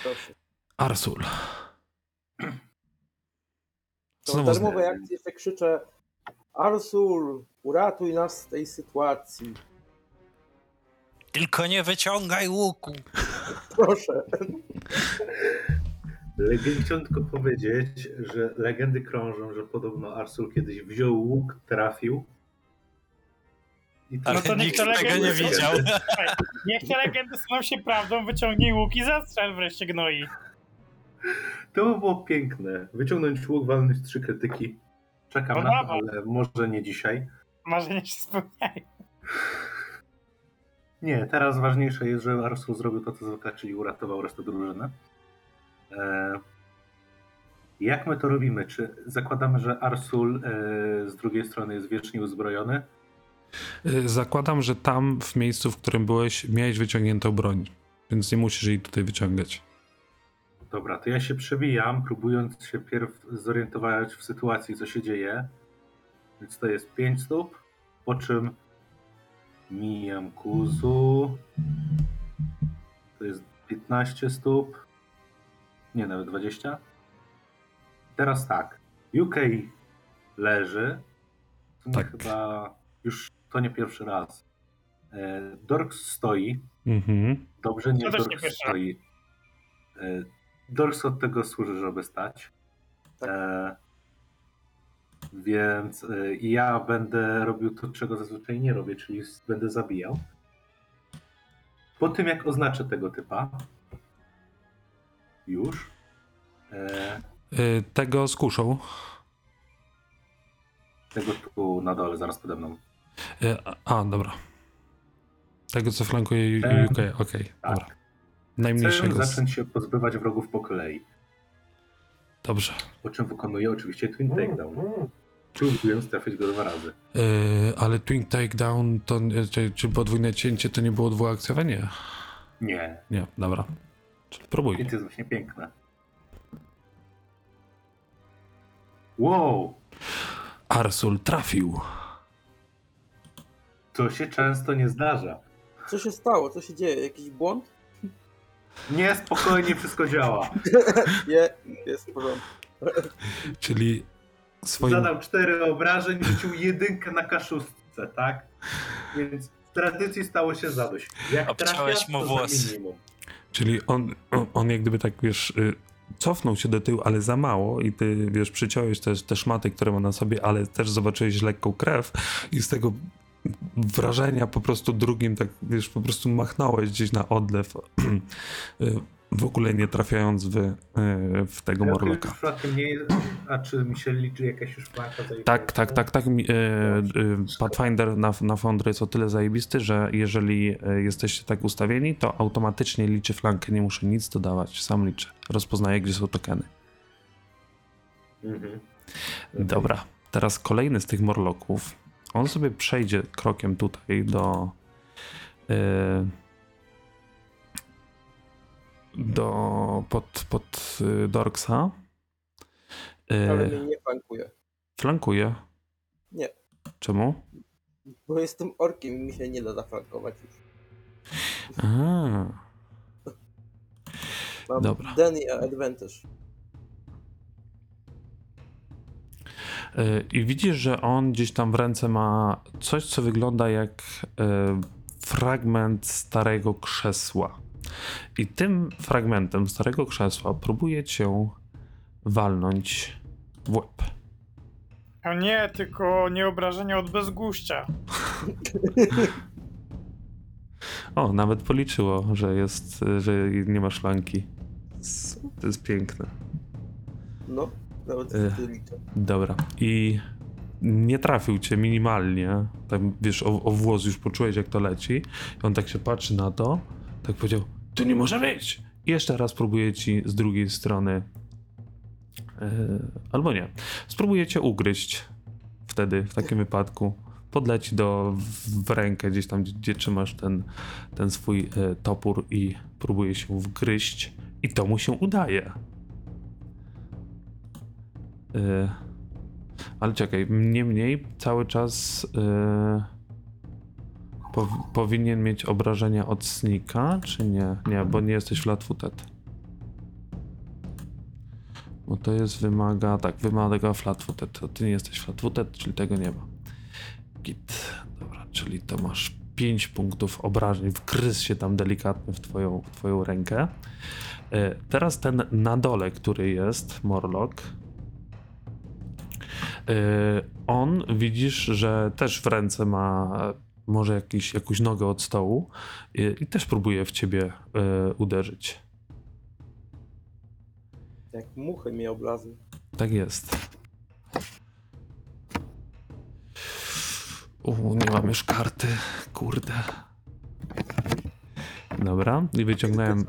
Proszę. Arsul. W z- darmowej akcji jeszcze krzyczę Arsul, uratuj nas z tej sytuacji. Tylko nie wyciągaj łuku. Proszę. Chciałem tylko powiedzieć, że legendy krążą, że podobno Arsul kiedyś wziął łuk, trafił. I Ale No nikt tego legendy nie widział. Niech te legendy staną się prawdą, wyciągnij łuk i zastrzel wreszcie gnoi. To by było piękne. Wyciągnąć łuk, walnąć trzy krytyki. Czekam No na to, dawaj. ale może nie dzisiaj. Marzenia się spełniają. Nie, teraz ważniejsze jest, że Arsul zrobił to, co zwykle, czyli uratował resztę drużyny. E, jak my to robimy? Czy zakładamy, że Arsul e, z drugiej strony jest wiecznie uzbrojony? Y, Zakładam, że tam w miejscu, w którym byłeś, miałeś wyciągniętą broń, więc nie musisz jej tutaj wyciągać. Dobra, to ja się przebijam, próbując się pierw zorientować w sytuacji, co się dzieje. Więc to jest 5 stóp, po czym mijam Kuzu. To jest 15 stóp. Nie, nawet 20. Teraz tak. UK leży. Tak. chyba już to nie pierwszy raz. E, Dorks stoi. Mhm. Dobrze, nie Dorks stoi. E, Dorks od tego służy, żeby stać. Tak. E, więc e, ja będę robił to, czego zazwyczaj nie robię, czyli będę zabijał. Po tym, jak oznaczę tego typa, już, e, Y, Tego z kuszą. tego tu na dole, zaraz pode mną. Y, A, dobra. Tego, co flankuje Ten- UK, okej, tak. dobra. Chcę Najmniejszego. z- zacząć się pozbywać wrogów po kolei, Dobrze. po czym wykonuję oczywiście Twin Takedown, próbując trafić go dwa razy. Y, ale Twin Takedown, to, y, czy, czy podwójne cięcie to nie było dwuakcjowe? Nie. Nie, Nie, dobra. Czyli próbuj. Więc jest właśnie piękne. Wow! Arsul trafił. To się często nie zdarza. Co się stało? Co się dzieje? Jakiś błąd? Nie, spokojnie, wszystko działa. Nie, jest w porządku. Czyli swoim... Zadał cztery obrażeń, rzucił jedynkę na kaszustce, tak? Więc w tradycji stało się zadość. Jak Obciąłeś trafia, mu minimum. Czyli on, on, jak gdyby tak, wiesz, y, cofnął się do tyłu, ale za mało i ty, wiesz, przyciąłeś też te szmaty, które ma na sobie, ale też zobaczyłeś lekką krew i z tego wrażenia po prostu drugim tak, wiesz, po prostu machnąłeś gdzieś na odlew, y, w ogóle nie trafiając w, y, w tego Ja Morloka. nie. A czy mi się liczy jakaś już zajebista? Tak, tak, tak, tak. e, Pathfinder na, na Foundry jest o tyle zajebisty, że jeżeli jesteście tak ustawieni, to automatycznie liczy flankę, nie muszę nic dodawać, sam liczę. Rozpoznaje, gdzie są tokeny. Mhm. Dobra, teraz kolejny z tych morloków. On sobie przejdzie krokiem tutaj do. e, do. pod, pod e, Dorksa. E, Ale mnie nie flankuje. Flankuje. Nie. Czemu? Bo jestem orkiem i mi się nie da zaflankować już. A, Mam Dobra. Danny Advantage. I widzisz, że on gdzieś tam w ręce ma coś, co wygląda jak e, fragment starego krzesła. I tym fragmentem starego krzesła próbuje cię walnąć w łeb. A nie, tylko nie obrażenia od bezguścia. O, nawet policzyło, że jest, że nie ma szlanki. To jest piękne. No, nawet liczę. Dobra. I nie trafił cię minimalnie. Tam wiesz, o, o włos już poczułeś, jak to leci. I on tak się patrzy na to, tak powiedział: Tu nie może być! I jeszcze raz próbuje ci z drugiej strony. Yy, albo nie. Spróbuje cię ugryźć. Wtedy, w takim wypadku. Podleci do, w, rękę, gdzieś tam, gdzie, gdzie trzymasz ten, ten swój e, topór i próbuje się wgryźć. I to mu się udaje. E, ale czekaj, niemniej cały czas e, pow- powinien mieć obrażenia od snika, czy nie? Nie, bo nie jesteś flat-footed. Bo to jest wymaga, tak, wymaga flat-footed. To ty nie jesteś flat-footed, czyli tego nie ma. Git. Dobra, czyli to masz 5 punktów obrażeń. Wgryzł się tam delikatnie w twoją, w twoją rękę. E, teraz ten na dole, który jest, Morlock. E, on widzisz, że też w ręce ma może jakiś, jakąś nogę od stołu e, i też próbuje w ciebie e, uderzyć. Jak muchy mnie oblazły. Tak jest. U, nie mam już karty. Kurde. Dobra, i wyciągnąłem.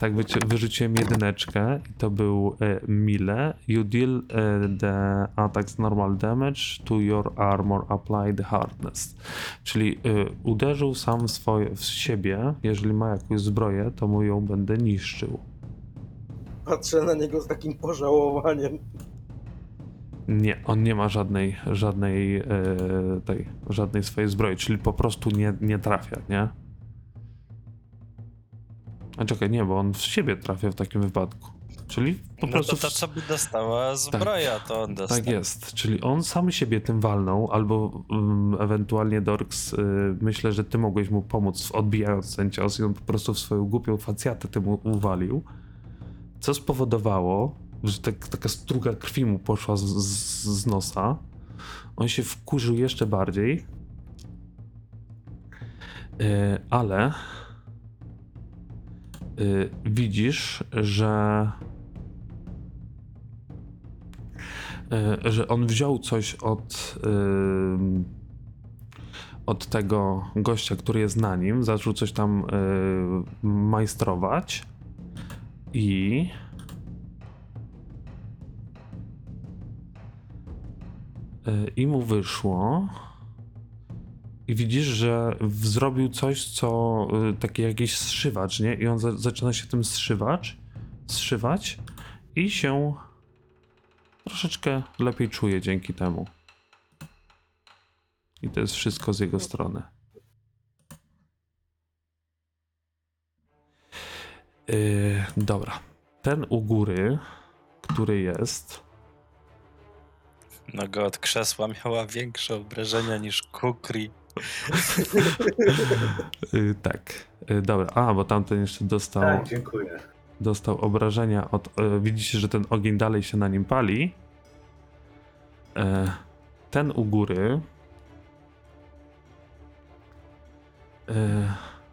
Tak, wyrzuciłem jedyneczkę i to był e, Mile. You deal e, the attacks normal damage to your armor applied hardness. Czyli e, uderzył sam w, swoje, w siebie. Jeżeli ma jakąś zbroję, to mu ją będę niszczył. Patrzę na niego z takim pożałowaniem. Nie, on nie ma żadnej, żadnej e, tej, żadnej swojej zbroi, czyli po prostu nie, nie trafia, nie? A czekaj, nie, bo on w siebie trafia w takim wypadku. Czyli po No prostu. to to, co by dostała zbroja, to on dostał. Tak jest, czyli on sam siebie tym walnął, albo mm, ewentualnie Dorks, y, myślę, że ty mogłeś mu pomóc odbijając ten cios i on po prostu w swoją głupią facjatę tym uwalił, co spowodowało, że tak, taka struga krwi mu poszła z, z, z nosa. On się wkurzył jeszcze bardziej, Y, ale y, widzisz, że e, że on wziął coś od, ym, od tego gościa, który jest na nim, zaczął coś tam y, majstrować i y, i mu wyszło i widzisz, że zrobił coś, co y, taki jakiś zszywacz, nie? I on za, zaczyna się tym zszywacz, zszywać i się troszeczkę lepiej czuje dzięki temu. I to jest wszystko z jego strony. Yy, dobra. Ten u góry, który jest. Noga od krzesła miała większe obrażenia niż Kukri. Yy, tak. Yy, dobra. A, bo tamten jeszcze dostał. Tak, dziękuję. dostał obrażenia od. E, widzicie, że ten ogień dalej się na nim pali. Ten u góry.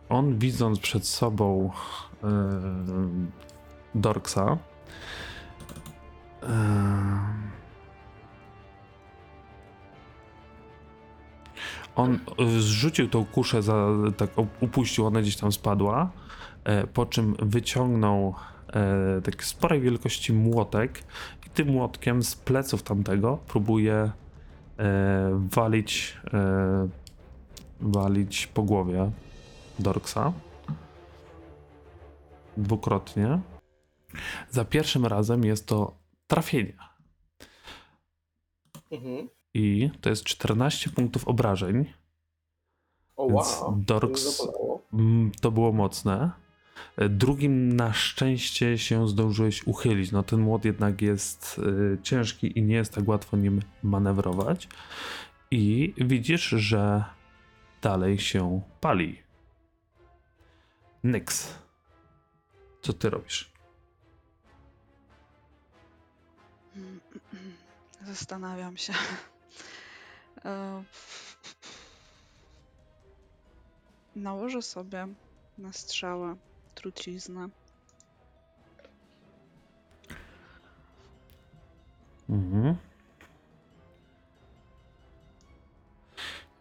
On widząc przed sobą Dorksa. On e, zrzucił tą kuszę, za, tak upuścił, ona gdzieś tam spadła. E, po czym wyciągnął e, taki sporej wielkości młotek i tym młotkiem z pleców tamtego próbuje e, walić e, walić po głowie Dorksa dwukrotnie. Za pierwszym razem jest to trafienie Mhm. I to jest 14 punktów obrażeń. O Więc wow. Dorks- To. Mm, To było mocne. E, Drugim na szczęście się zdążyłeś uchylić. No ten młot jednak jest y, ciężki i nie jest tak łatwo nim manewrować. I widzisz, że dalej się pali. Nyx. Co ty robisz? Mm, Zastanawiam się. E, Nałożę sobie na strzałę truciznę. Mhm.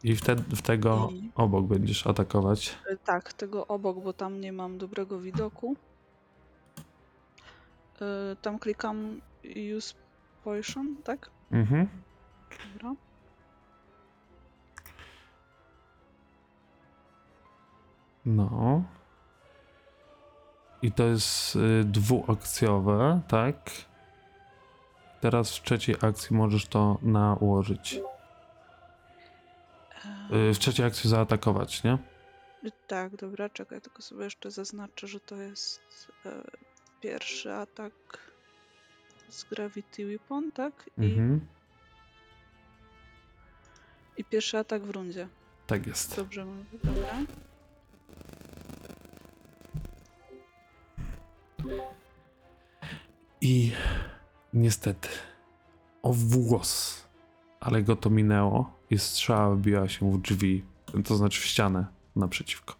I wtedy, w tego I- obok będziesz atakować. E, Tak, tego obok, bo tam nie mam dobrego widoku. E, Tam klikam use potion, tak? Mhm. Dobra. No. I to jest y, dwuakcjowe, tak? Teraz w trzeciej akcji możesz to nałożyć. Y, w trzeciej akcji zaatakować, nie? Tak, dobra, czekaj, tylko sobie jeszcze zaznaczę, że to jest e, pierwszy atak z Gravity Weapon, tak? I, Mhm. I pierwszy atak w rundzie. Tak jest. Dobrze mówię, dobra. I niestety o włos, ale go to minęło i strzała wbiła się w drzwi, to znaczy w ścianę naprzeciwko.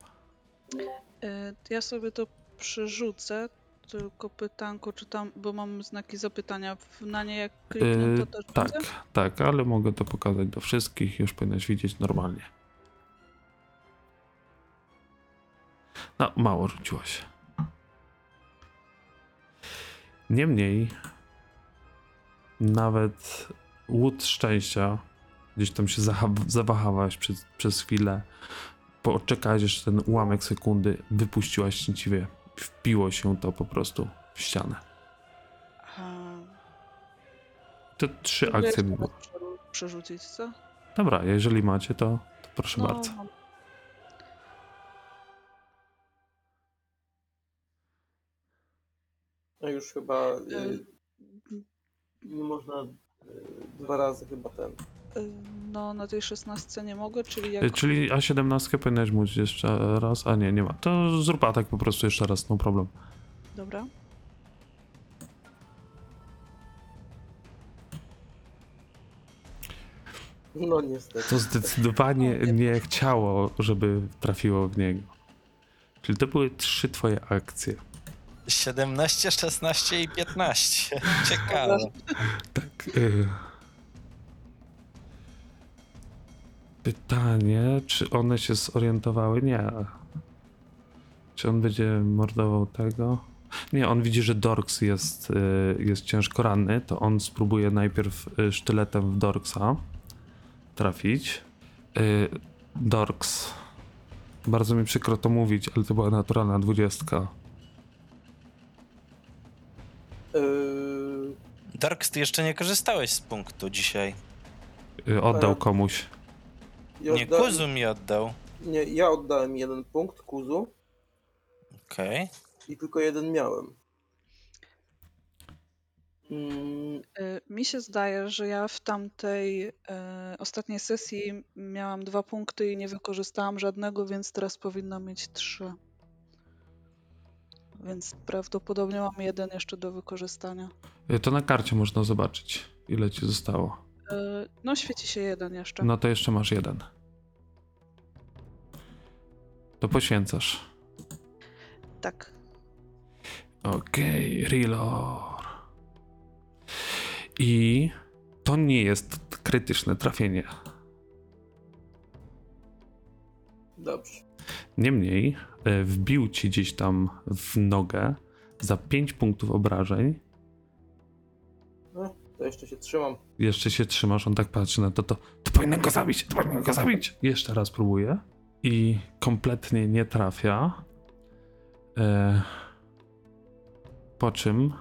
E, Ja sobie to przerzucę, tylko pytanko, czy tam, bo mam znaki zapytania na nie jak kliknę, to Yy, też tak, tak, ale mogę to pokazać do wszystkich, już powinnaś widzieć normalnie. No, mało rzuciło się. Niemniej, nawet łód szczęścia, gdzieś tam się zawahałeś przez, przez chwilę, poczekałeś jeszcze ten ułamek sekundy, wypuściłaś szczęśliwie, wpiło się to po prostu w ścianę. Te trzy akcje mi było. przerzucić, co? Dobra, jeżeli macie, to, to proszę bardzo. mam. A już chyba y, nie można y, dwa razy chyba ten. y, No, na tej szesnastce nie mogę, czyli jak... Czyli A17 powinieneś móc jeszcze raz, a nie, nie ma. To zrób atak po prostu jeszcze raz, no problem. Dobra. No niestety. To zdecydowanie nie chciało, żeby trafiło w niego. Czyli to były trzy twoje akcje. 17, 16 i 15. Ciekawe. Tak. y. Pytanie, czy one się zorientowały? Nie. Czy on będzie mordował tego? Nie, on widzi, że Dorks jest, y, jest ciężko ranny, to on spróbuje najpierw y, sztyletem w Dorksa trafić. Y, Dorks. Bardzo mi przykro to mówić, ale to była naturalna dwudziestka. Yy, Darks, ty jeszcze nie korzystałeś z punktu dzisiaj. Y, Oddał E. komuś. ja Nie, odda- Kuzu mi oddał. Nie, ja oddałem jeden punkt Kuzu Okej. i tylko jeden miałem. Mm, Y, Mi się zdaje, że ja w tamtej y, ostatniej sesji miałam dwa punkty i nie wykorzystałam żadnego, więc teraz powinna mieć trzy. Więc prawdopodobnie mam jeden jeszcze do wykorzystania. Y, To na karcie można zobaczyć, ile ci zostało. Y, No, świeci się jeden jeszcze. No to jeszcze masz jeden. To poświęcasz. Tak. Okej, reload. I to nie jest krytyczne trafienie. dobrze. Niemniej e, wbił ci gdzieś tam w nogę za 5 punktów obrażeń. No, to jeszcze się trzymam. Jeszcze się trzymasz, on tak patrzy na to, to, to powinien go zabić, to powinien go zabić. Jeszcze raz próbuje i kompletnie nie trafia. E, po czym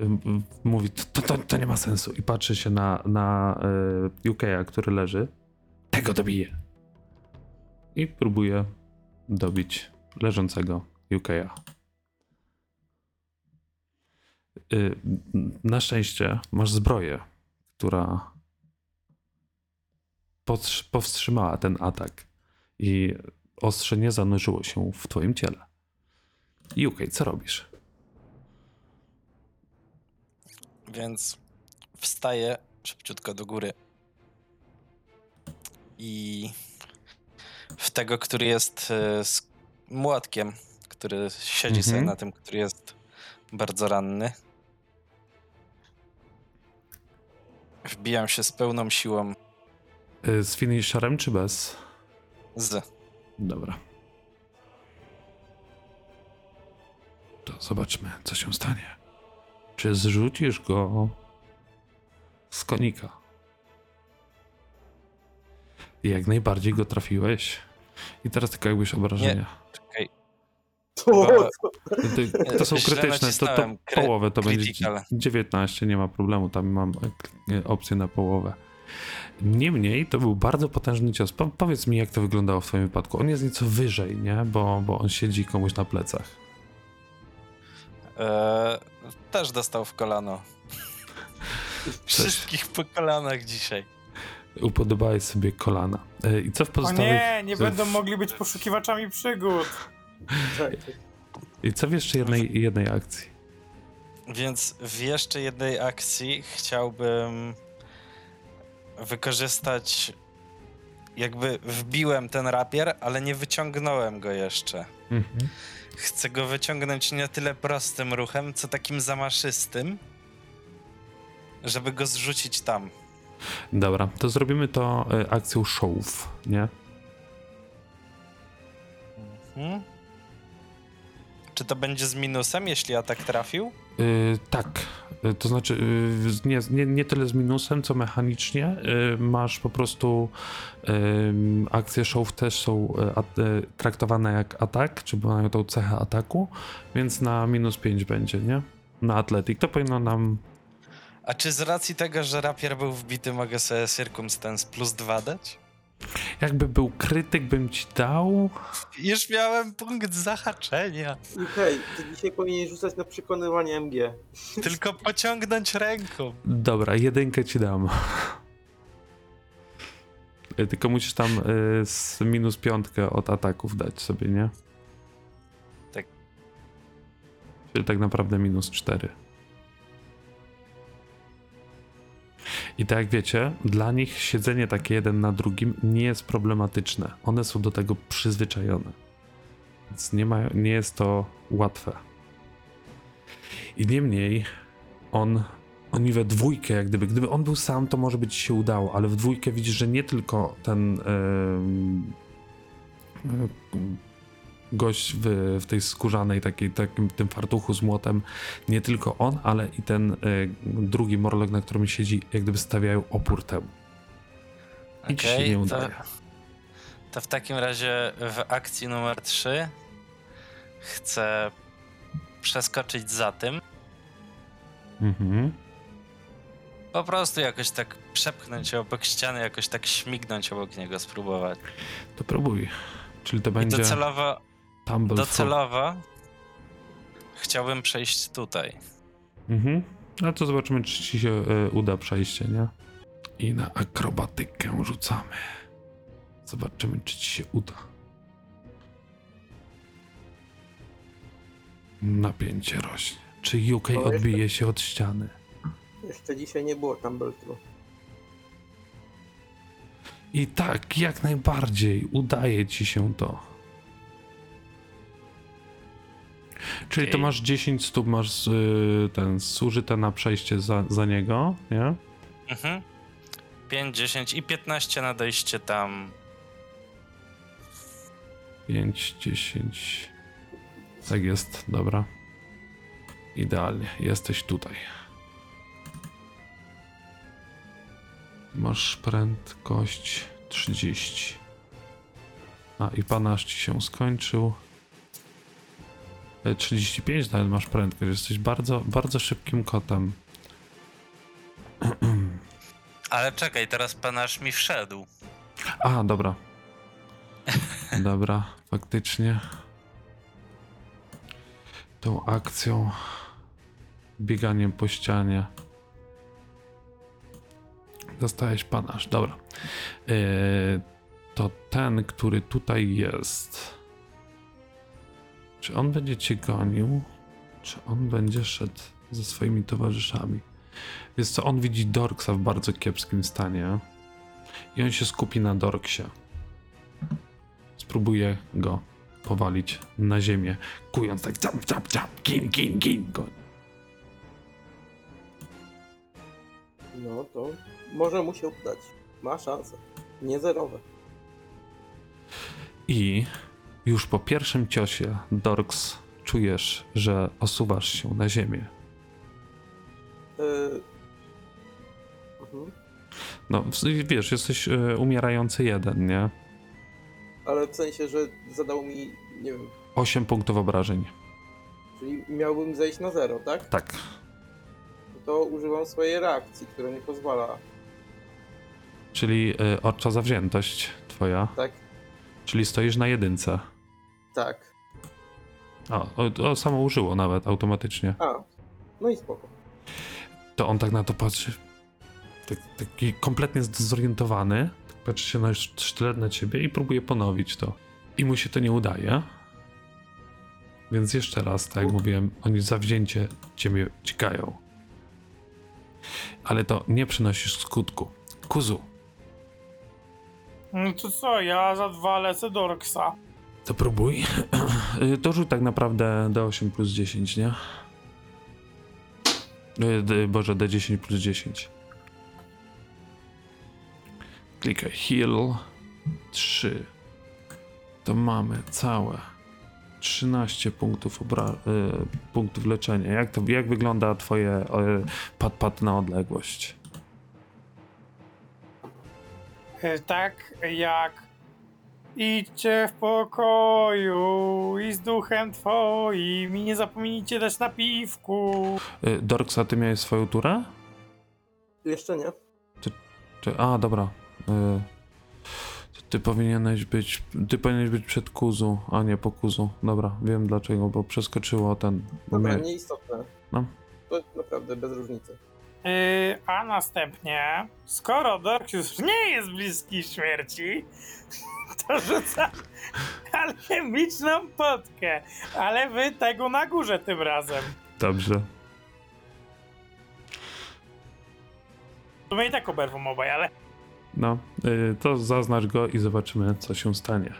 ym, ym, mówi, to, to, to nie ma sensu i patrzy się na, na e, UK'a, który leży. Tego dobiję. I próbuje dobić leżącego UK'a. Y, na szczęście masz zbroję, która powstrzy- powstrzymała ten atak i ostrze nie zanurzyło się w twoim ciele. UK, co robisz? Więc wstaję szybciutko do góry. I w tego, który jest e, z młotkiem, który siedzi sobie Mhm. na tym, który jest bardzo ranny. Wbijam się z pełną siłą Y, Z finisherem czy bez? z. Dobra. To zobaczmy, co się stanie. Czy zrzucisz go z konika? Jak najbardziej go trafiłeś. I teraz tylko jakbyś obrażenia. Czekaj, To, to, są krytyczne, to, to połowę to będzie critical. 19, nie ma problemu, tam mam e, opcję na połowę. Niemniej to był bardzo potężny cios. Po, powiedz mi, jak to wyglądało w twoim wypadku. On jest nieco wyżej, nie? Bo, bo on siedzi komuś na plecach. E, też dostał w kolano. Wszystkich po kolanach dzisiaj. Upodobałeś sobie kolana. E, I co w O pozostałych... nie, nie w- będą mogli być poszukiwaczami przygód. I co w jeszcze jednej, jednej akcji? Więc w jeszcze jednej akcji chciałbym wykorzystać. Jakby wbiłem ten rapier, ale nie wyciągnąłem go jeszcze. Mhm. Chcę go wyciągnąć nie tyle prostym ruchem, co takim zamaszystym, żeby go zrzucić tam. Dobra, to zrobimy to e, akcją showów, nie? Mhm. Czy to będzie z minusem, jeśli atak trafił? Yy, tak, Yy, to znaczy nie, nie, nie tyle z minusem, co mechanicznie. Masz po prostu akcje show też są at, traktowane jak atak, czy mają tą cechę ataku, więc na minus 5 będzie, nie? Na atletik. To powinno nam. A czy z racji tego, że rapier był wbity, mogę sobie Circumstance plus 2 dać? Jakby był krytyk, bym ci dał. Już miałem punkt zahaczenia. Okej, ty dzisiaj powinien rzucać na przekonywanie MG. Tylko pociągnąć ręką. Dobra, jedynkę ci dam. Yy, Tylko musisz tam yy, z minus piątkę od ataków dać sobie, nie? Tak. Czyli tak naprawdę minus 4. I tak jak wiecie, dla nich siedzenie takie jeden na drugim nie jest problematyczne. One są do tego przyzwyczajone. Więc nie, ma, nie jest to łatwe. I niemniej on, oni we dwójkę, jak gdyby, gdyby on był sam, to może być się udało, ale w dwójkę widzisz, że nie tylko ten em, gość w, w tej skórzanej, takiej, takim tym fartuchu z młotem, nie tylko on, ale i ten e, drugi morlok, na którym siedzi, jak gdyby stawiają opór temu. I ci się nie to, udaje. to w takim razie w akcji numer 3 chcę przeskoczyć za tym. Mhm. Po prostu jakoś tak przepchnąć się obok ściany, jakoś tak śmignąć obok niego, spróbować. To próbuj. Czyli to I będzie docelowo, tumble docelowo chciałbym przejść tutaj. Mhm. No to zobaczymy, czy ci się e, uda przejście, nie? I na akrobatykę rzucamy. Zobaczymy, czy ci się uda. Napięcie rośnie. Czy UK No, jeszcze- odbije się od ściany? Jeszcze dzisiaj nie było Tumbletru. I tak, jak najbardziej udaje ci się to. Czyli to masz 10 stóp, masz y, ten zużyte na przejście za, za niego, nie? Mhm. 5, 10 i 15 na dojście tam. 5, 10. Tak jest, dobra. Idealnie, jesteś tutaj. Masz prędkość 30. A i panasz ci się skończył. E, 35 nawet masz prędkość, jesteś bardzo, bardzo szybkim kotem. Ale czekaj, teraz pan aż mi wszedł. A, dobra. Dobra, faktycznie. Tą akcją, bieganiem po ścianie. Dostałeś panasz, dobra. Yy, to ten, który tutaj jest. Czy on będzie cię gonił? Czy on będzie szedł ze swoimi towarzyszami? Wiesz co, on widzi Dorksa w bardzo kiepskim stanie i on się skupi na Dorksie. Spróbuje go powalić na ziemię, kując tak czap, czap, czap, gin, gin, gin go. No to może mu się udać. Ma szansę. Nie zerowe. I już po pierwszym ciosie, Dorks, czujesz, że osuwasz się na ziemię. Yy... Mhm. No, wiesz, jesteś e, umierający jeden, nie? Ale w sensie, że zadał mi, nie wiem, 8 punktów obrażeń. czyli miałbym zejść na zero, tak? Tak. To używam swojej reakcji, która mi pozwala, Czyli y, zawziętość twoja. tak? Czyli stoisz na jedynce. Tak. O, o, o samo użyło nawet automatycznie. A, no i spoko. To on tak na to patrzy. Tak, taki kompletnie zdezorientowany. Tak patrzy się na sztylet na ciebie i próbuje ponowić to. I mu się to nie udaje. Więc jeszcze raz, tak jak mówiłem, oni zawzięcie ciebie cikają. Ale to nie przynosi skutku. Kuzu, No to co, ja za dwa lecę do Orksa. To próbuj. Y, To rzuć tak naprawdę D8 plus 10, nie? D, Boże, D10 plus 10. Klikaj heal. 3. To mamy całe 13 punktów, obra- y, punktów leczenia. Jak, to, jak wygląda twoje y, pad-pad na odległość? Tak jak idźcie w pokoju i z duchem twoim i nie zapomnijcie dać napiwku. Y, Dorks, a ty miałeś swoją turę? Jeszcze nie. Czy, a, dobra. Y, ty powinieneś być. Ty powinieneś być przed Kuzu, a nie po Kuzu. Dobra, wiem dlaczego, bo przeskoczyło ten. Dobra, mnie, nieistotne. No. To naprawdę bez różnicy. Yy, a następnie, skoro Dork już nie jest bliski śmierci, to rzuca alchemiczną potkę, ale wy tego na górze tym razem. Dobrze. To my i tak oberwą obaj, ale No, y, to zaznacz go i zobaczymy, co się stanie.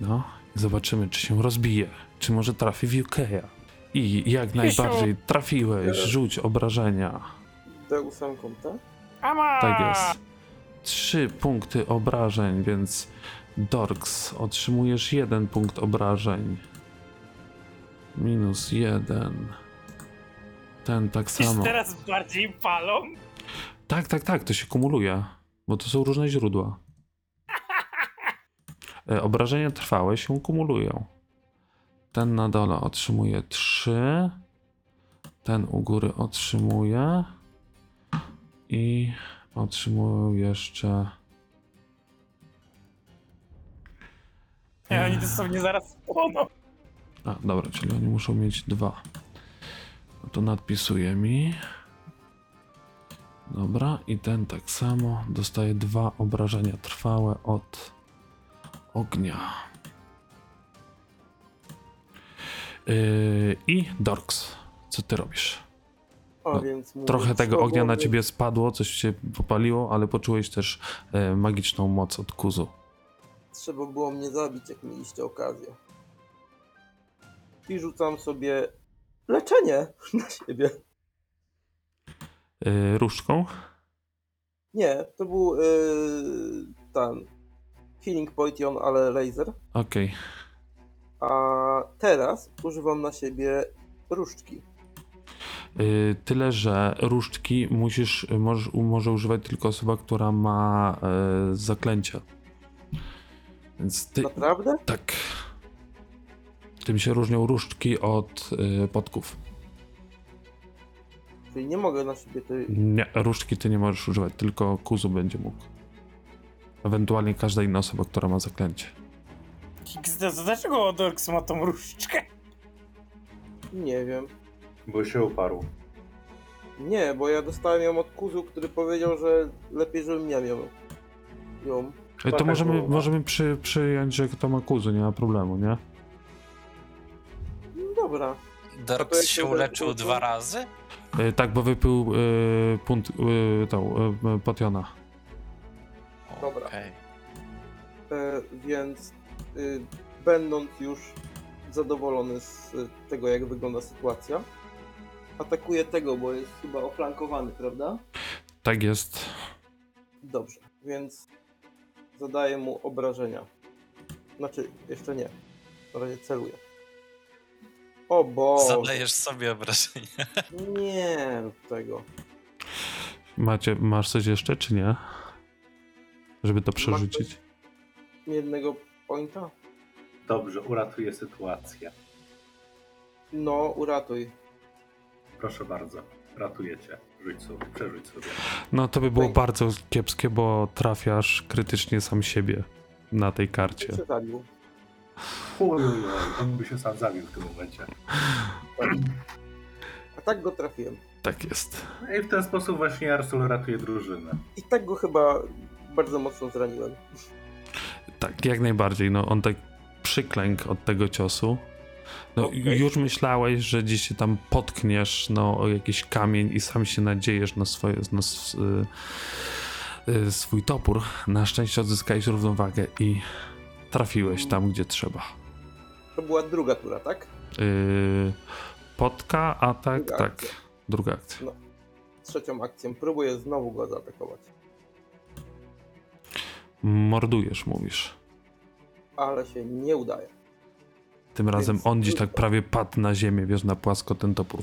No, zobaczymy, czy się rozbije, czy może trafi w UK'a. I jak najbardziej trafiłeś, rzuć obrażenia. D8, tak? ama! Tak jest. Trzy punkty obrażeń, więc Dorks otrzymujesz jeden punkt obrażeń. Minus jeden. Ten tak samo. teraz bardziej palą. Tak, tak, tak, to się kumuluje, bo to są różne źródła. E, Obrażenia trwałe się kumulują. Ten na dole otrzymuje 3. Ten u góry otrzymuje. I otrzymują jeszcze. Nie, oni dosłownie zaraz spłoną. A, dobra, czyli oni muszą mieć dwa. No to nadpisuje mi. Dobra, i ten tak samo dostaje dwa obrażenia trwałe od ognia. Yy, I Dorks, co ty robisz? No, więc mówię, Trochę tego ognia na ciebie spadło, coś się popaliło, ale poczułeś też e, magiczną moc od kuzu. Trzeba było mnie zabić, jak mieliście okazję. I rzucam sobie leczenie na siebie. Yy, różdżką? Nie, to był yy, ten Healing Potion, ale laser. Okej. A teraz używam na siebie różdżki. Y, Tyle, że różdżki musisz, możesz, może używać tylko osoba, która ma e, zaklęcie. Więc ty. Naprawdę? Tak. Tym się różnią różdżki od e, podków. Czyli nie mogę na siebie tej... Nie, różdżki ty nie możesz używać, tylko kuzu będzie mógł. Ewentualnie każda inna osoba, która ma zaklęcie. Dlaczego Dorks ma tą różdżkę? Nie wiem. Bo się uparł. Nie, bo ja dostałem ją od kuzu, który powiedział, że lepiej, żebym ja miał ją. E, To tak możemy, było. możemy przy, przyjąć, że kto ma kuzu, nie ma problemu, nie? No dobra. To Dorks jak się to uleczył dwa razy? E, tak, bo wypił e, punt, e, tą, e, potiona. Dobra. Okej. E, więc y, będąc już zadowolony z y, tego, jak wygląda sytuacja, atakuje tego, bo jest chyba oflankowany, prawda? Tak jest. Dobrze, więc zadaję mu obrażenia. Znaczy, jeszcze nie. Na razie celuję. O bo. Zadajesz sobie obrażenia. Nie rób tego. Macie, masz coś jeszcze, czy nie? Żeby to przerzucić? Jednego pointa? Dobrze, uratuję sytuację. No, uratuj. Proszę bardzo, ratuję cię. Rzuć sobie, przerzuć sobie. No to by było bardzo kiepskie, bo trafiasz krytycznie sam siebie na tej karcie. Się zabił. On by się sam zabił w tym momencie. A tak go trafiłem. Tak jest. No I w ten sposób właśnie Arsul ratuje drużynę. I tak go chyba bardzo mocno zraniłem. Tak, jak najbardziej. No on tak przyklękł od tego ciosu. No Okej. już myślałeś, że gdzieś się tam potkniesz no, o jakiś kamień i sam się nadziejesz na, swoje, na s- y, y, swój topór. Na szczęście odzyskałeś równowagę i trafiłeś tam, gdzie trzeba. To była druga tura, tak? Yy, potka, atak, Druga tak. akcja. Druga akcja. Trzecią akcją próbuję znowu go zaatakować. Mordujesz, mówisz. Ale się nie udaje. Tym razem on gdzieś tak prawie padł na ziemię, wiesz, na płasko ten topór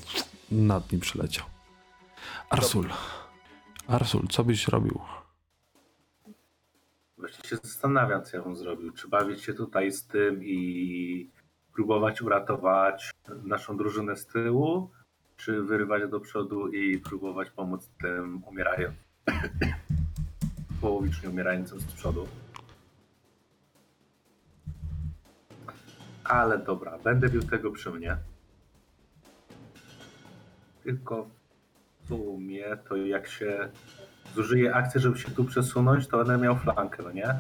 nad nim przyleciał. Arsul. Arsul, co byś robił? Właśnie się zastanawiam, co ja bym zrobił. Czy bawić się tutaj z tym i próbować uratować naszą drużynę z tyłu, czy wyrywać do przodu i próbować pomóc tym umierającym, połowicznie umierającym z przodu. Ale dobra, będę bił tego przy mnie. Tylko w sumie to jak się zużyje akcję, żeby się tu przesunąć, to będę miał flankę, no nie?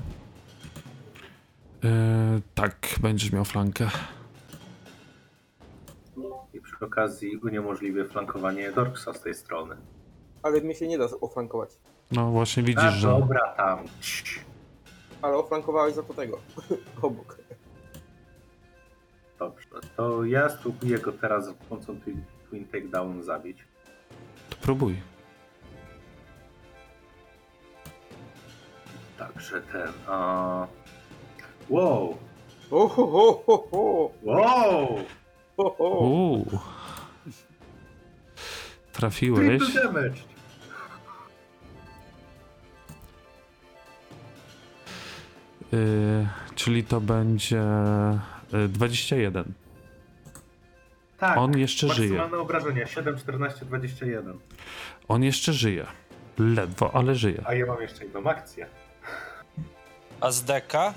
Yy, tak, będziesz miał flankę. I przy okazji uniemożliwię flankowanie Dorksa z tej strony. Ale mnie się nie da oflankować. No właśnie widzisz, A że... dobra, tam. Ale oflankowałeś za to tego. Obok. Dobrze, to ja spróbuję go teraz za pomocą Twin- Twin Takedown zabić. To próbuj. Także ten. A... Wow! O, ho, ho, ho, ho, Wow! ho, ho. Uuu. Trafiłeś. Triple damage! Yy, czyli to będzie 21. Tak. On jeszcze żyje. Maksymalne obrażenia 7, 14, 21. On jeszcze żyje. Ledwo, ale żyje. A ja mam jeszcze jedną akcję. A z deka?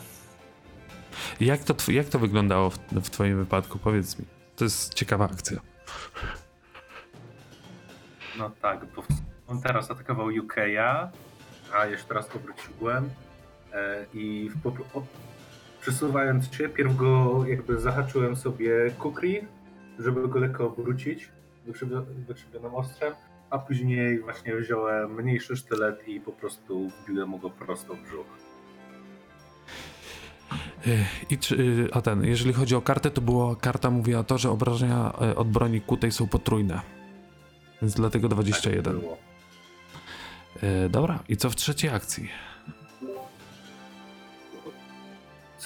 Jak to, jak to wyglądało w, w twoim wypadku? Powiedz mi. To jest ciekawa akcja. No tak, bo on teraz atakował UK'a, a jeszcze raz obróciłem e, i w przesuwając się, pierw go jakby zahaczyłem sobie kukri, żeby go lekko obrócić wykrzywi- wykrzywionym ostrzem, a później właśnie wziąłem mniejszy sztylet i po prostu wbiłem go prosto w brzuch. I czy, a ten, jeżeli chodzi o kartę, to była karta mówiła to, że obrażenia yy, od broni kutej są potrójne. Więc dlatego 21. Tak było. Yy, dobra, i co w trzeciej akcji?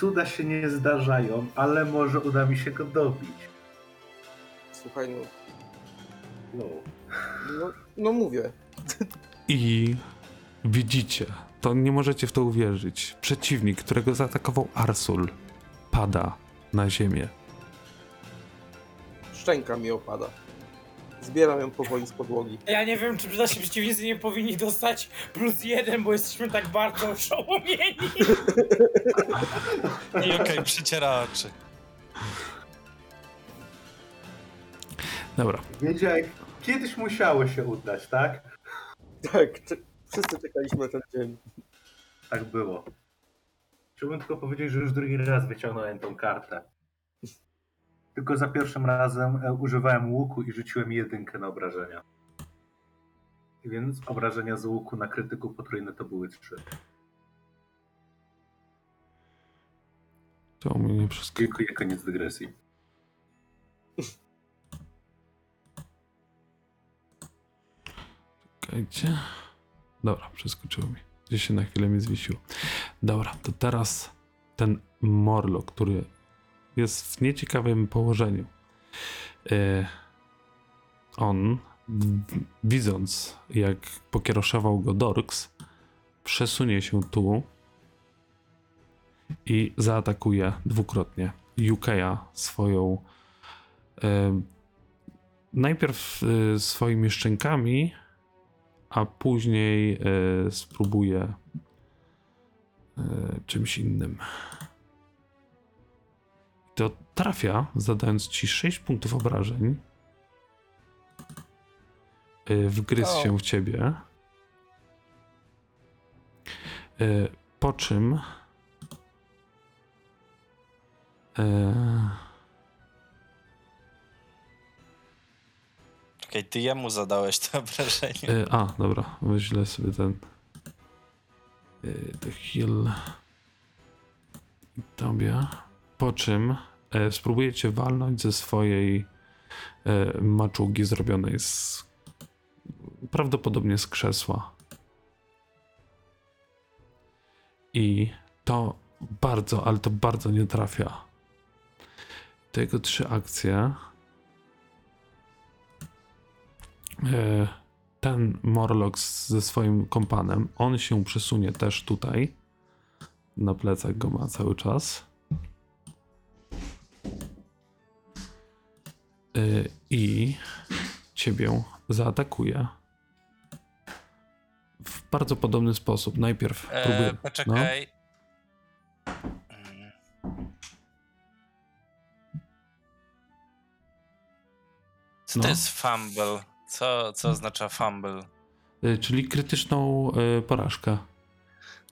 Cuda się nie zdarzają, ale może uda mi się go dobić. Słuchaj, no, No. no, no mówię. I widzicie, to nie możecie w to uwierzyć. Przeciwnik, którego zaatakował Arsul, pada na ziemię. Szczęka mi opada. Zbieram ją powoli z podłogi. Ja nie wiem, czy nasi przeciwnicy nie powinni dostać plus jeden, bo jesteśmy tak bardzo oszołomieni. I okej, przyciera oczy. Dobra, Wiedziałeś, kiedyś musiało się udać, tak? Tak, wszyscy czekaliśmy na ten dzień. Tak było. Chciałbym tylko powiedzieć, że już drugi raz wyciągnąłem tą kartę. Tylko za pierwszym razem e, używałem łuku i rzuciłem jedynkę na obrażenia. Więc obrażenia z łuku na krytyku potrójne to były trzy. To mnie nie przeskakuje. Dziękuję, koniec dygresji. Czekajcie. Dobra, przeskoczyło mi. Gdzieś się na chwilę mi zwiesiło. Dobra, to teraz ten Morlock, który jest w nieciekawym położeniu. E, on, widząc jak pokiereszował go Dorks, przesunie się tu i zaatakuje dwukrotnie Yukeja swoją e, najpierw e, swoimi szczękami, a później e, spróbuję e, czymś innym. To trafia, zadając ci 6 punktów obrażeń. Wgryzł O. się w ciebie. E, po czym. E, Czekaj, ty jemu zadałeś to obrażenie. A, dobra, wyślę sobie ten. E, the tobie. Po czym e, spróbujecie walnąć ze swojej e, maczugi zrobionej z. prawdopodobnie z krzesła. I to bardzo, ale to bardzo nie trafia. Te jego trzy akcje. E, ten Morlock ze swoim kompanem, on się przesunie też tutaj. Na plecach go ma cały czas. I ciebie zaatakuje. W bardzo podobny sposób. Najpierw. E, poczekaj. Mm. Co No. to jest fumble? Co, co oznacza fumble? E, czyli krytyczną e, porażkę.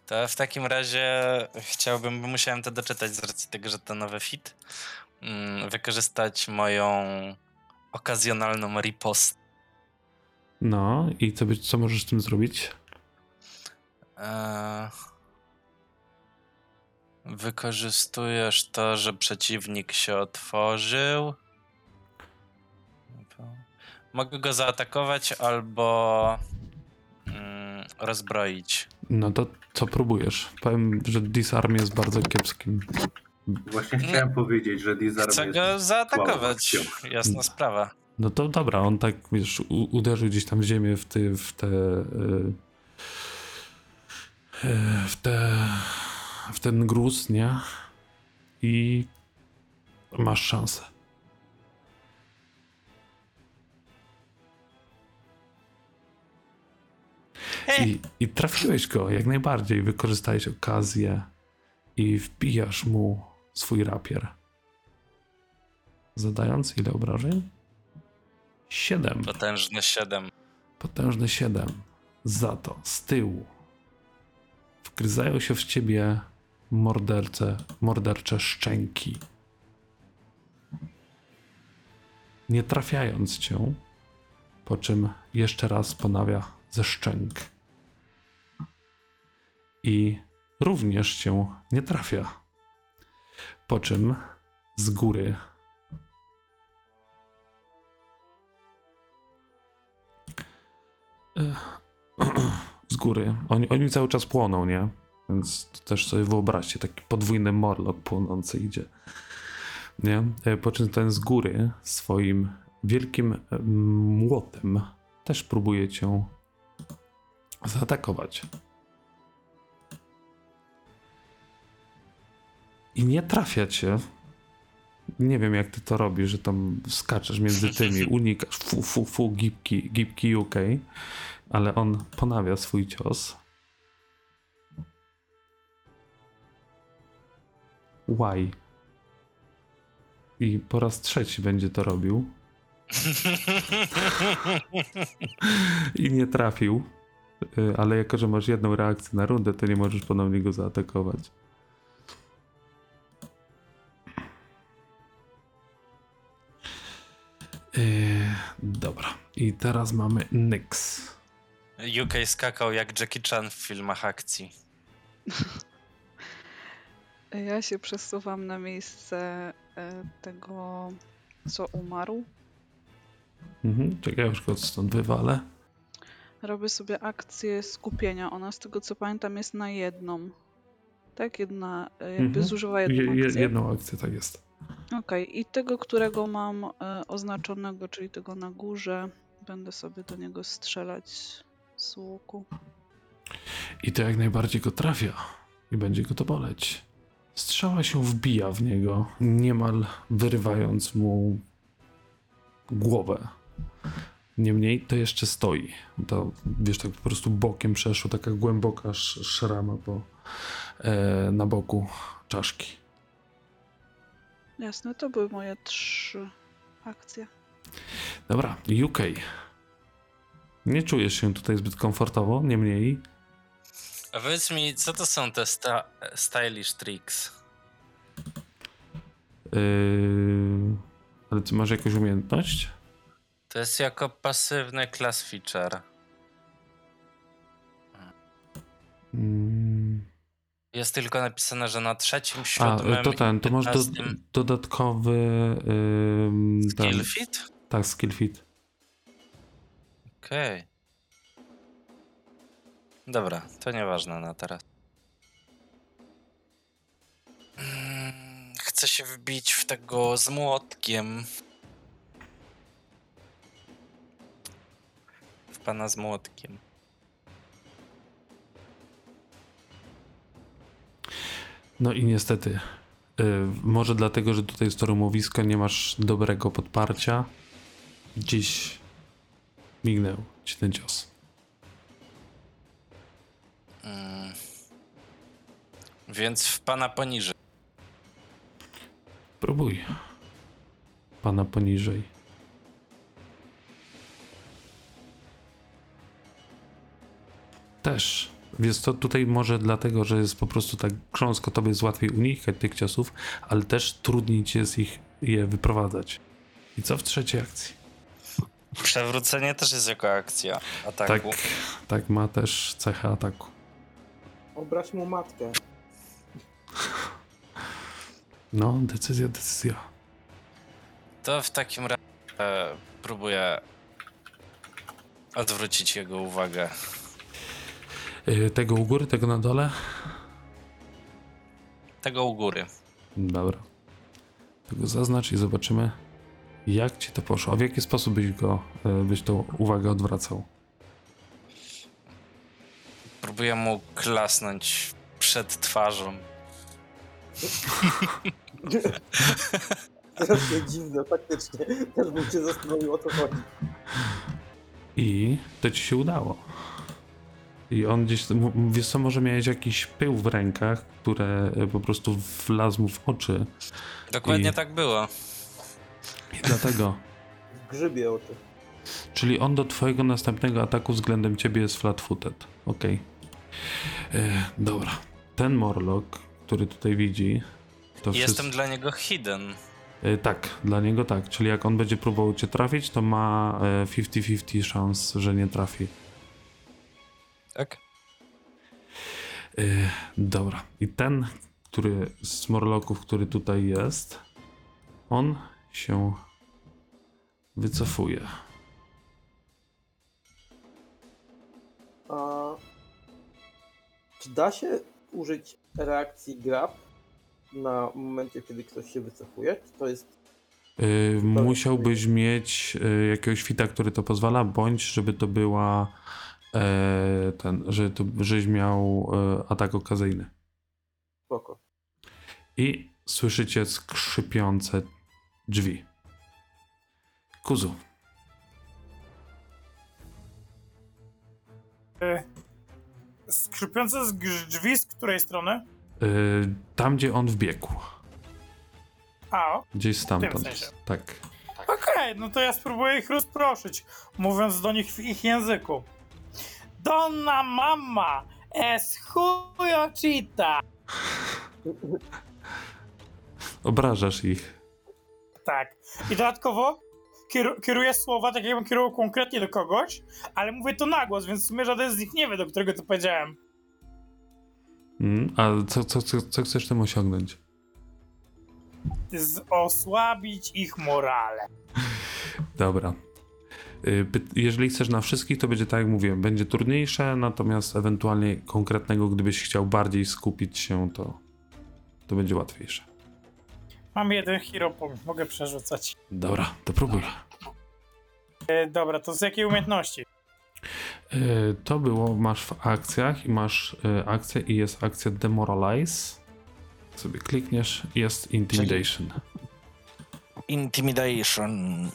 To w takim razie chciałbym, bo musiałem to doczytać z racji tego, że to nowy fit, wykorzystać moją okazjonalną ripost. No i co, co możesz z tym zrobić? Eee, Wykorzystujesz to, że przeciwnik się otworzył. Mogę go zaatakować albo mm, rozbroić. No to co próbujesz? Powiem, że disarm jest bardzo kiepskim. Właśnie chciałem powiedzieć, że Disarm Chcę go zaatakować. Jasna sprawa. No to dobra, on tak, wiesz, u- uderzył gdzieś tam w ziemię, w, ty, w te... y, w te... w ten gruz, nie? I masz szansę. I, I trafiłeś go jak najbardziej. Wykorzystałeś okazję i wbijasz mu swój rapier. Zadając ile obrażeń? Siedem. Potężny 7. Potężne siedem. Za to z tyłu wgryzają się w ciebie morderce, mordercze szczęki. Nie trafiając cię, po czym jeszcze raz ponawia ze szczęk. I również cię nie trafia. Po czym z góry z góry. Oni, oni cały czas płoną, nie? Więc też sobie wyobraźcie, taki podwójny morlok płonący idzie. Nie? E, Po czym ten z góry swoim wielkim e, młotem też próbuje cię zaatakować. I nie trafia cię. Nie wiem, jak ty to robisz, że tam skaczesz między tymi, unikasz, fu, fu, fu, gipki, gipki UK ale on ponawia swój cios. Why? I po raz trzeci będzie to robił. I nie trafił. Y, Ale jako, że masz jedną reakcję na rundę, to nie możesz ponownie go zaatakować. Yy, dobra. I teraz mamy Nyx. UK skakał jak Jackie Chan w filmach akcji. Ja się przesuwam na miejsce e, tego, co umarł. Mhm. Czekaj, już go stąd wywalę. Robię sobie akcję skupienia. Ona z tego co pamiętam jest na jedną. Tak? Jedna, e, jakby Mhm. zużywa Je, jedną je, akcję. jedną akcję, tak jest. Okej, i tego, którego mam e, oznaczonego, czyli tego na górze, będę sobie do niego strzelać z łuku. I to jak najbardziej go trafia. I będzie go to boleć. Strzała się wbija w niego, niemal wyrywając mu głowę. Niemniej to jeszcze stoi. To wiesz, tak po prostu bokiem przeszło, taka głęboka sz- szrama po, e, na boku czaszki. Jasne, to były moje trzy akcje. Dobra, UK. Nie czujesz się tutaj zbyt komfortowo, niemniej A powiedz mi, co to są te sta- stylish tricks? Yy, ale ty masz jakąś umiejętność? To jest jako pasywny class feature. Mm. Jest tylko napisane, że na trzecim, A, siódmym to ten, to masz do, 15 dodatkowy ten, skill fit? Tak, skill fit. Okej. Dobra, to nieważne na teraz. Chcę się wbić w tego z młotkiem. W pana z młotkiem. No i niestety, y, może dlatego, że tutaj jest to rumowisko, nie masz dobrego podparcia. Dziś mignął ci ten cios. Mm. Więc w pana poniżej. Próbuj. Pana poniżej. Też. Więc to tutaj może dlatego, że jest po prostu tak grząsko, tobie jest łatwiej unikać tych ciosów, ale też trudniej ci jest ich je wyprowadzać. I co w trzeciej akcji? Przewrócenie też jest jako akcja Tak, ataku. tak ma też cechę ataku. Obraź mu matkę. No, decyzja, decyzja. To w takim razie e, próbuję odwrócić jego uwagę. Yy, tego u góry, tego na dole? Tego u góry. Dobra. Tego zaznacz i zobaczymy, jak ci to poszło. A w jaki sposób byś go, e, byś tą uwagę odwracał? Próbuję mu klasnąć przed twarzą. Strasznie dziwne, faktycznie. Też bym się zastanowił o co chodzi. I to ci się udało. I on gdzieś, wiesz co, może miałeś jakiś pył w rękach, które e, po prostu wlazł mu w oczy. Dokładnie I- tak było. I dlatego, W grzybie oczy. czyli on do twojego następnego ataku względem ciebie jest flat-footed. Okej. E, Dobra. Ten Morlock, który tutaj widzi, to Jestem wszystko... dla niego hidden. E, Tak, dla niego tak. Czyli jak on będzie próbował cię trafić, to ma e, 50-50 szans, że nie trafi. Tak? E, Dobra. I ten, który z Morlocków, który tutaj jest, on się wycofuje. A czy da się użyć reakcji grab na momencie, kiedy ktoś się wycofuje? Czy to jest. E, Musiałbyś mieć e, jakiegoś fita, który to pozwala, bądź żeby to była e, ten, że to, żeś miał e, atak okazyjny. Spoko. I słyszycie skrzypiące drzwi. Kuzu, E, Skrzypiące z drzwi z której strony? y, tam gdzie on wbiegł, A, o, gdzieś stamtąd. sensie. Tak. okej, no to ja spróbuję ich rozproszyć, mówiąc do nich w ich języku. Donna mamma es chujo chita. Obrażasz ich. Tak. I dodatkowo kieru- kieruję słowa, tak jakbym kierował konkretnie do kogoś, ale mówię to na głos, więc w sumie żaden z nich nie wie, do którego to powiedziałem. Mm, a co, co, co, co chcesz tym osiągnąć? Z- osłabić ich morale. Dobra. Y, Jeżeli chcesz na wszystkich, to będzie tak jak mówiłem, będzie trudniejsze, natomiast ewentualnie konkretnego, gdybyś chciał bardziej skupić się, to, to będzie łatwiejsze. Mam jeden hero mogę przerzucać. Dobra, to próbuj. E, dobra, to z jakiej umiejętności? Y, To było, masz w akcjach i masz y, akcję i jest akcja Demoralize. Sobie klikniesz, jest Intimidation. Intimidation.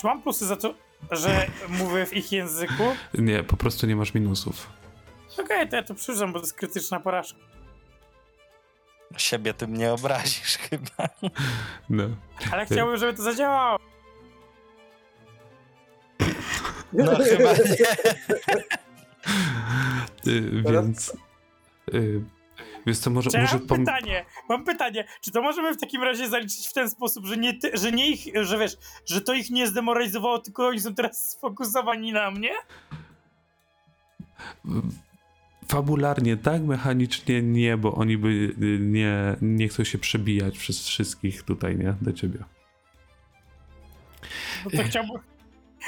Czy mam plusy za to, że mówię w ich języku? Nie, po prostu nie masz minusów. Okej, to ja to przerzucam, bo to jest krytyczna porażka. Siebie tym nie obrazisz chyba. No. Ale chciałbym, żeby to zadziałało. No chyba nie. Y, więc... Co, może... Czy może mam pom- pytanie, mam pytanie, czy to możemy w takim razie zaliczyć w ten sposób, że nie, ty, że nie ich, że wiesz, że to ich nie zdemoralizowało, tylko oni są teraz sfokusowani na mnie? Fabularnie tak, mechanicznie nie, bo oni by y, nie, nie chcą się przebijać przez wszystkich tutaj, nie? Do ciebie. No to chciałbym,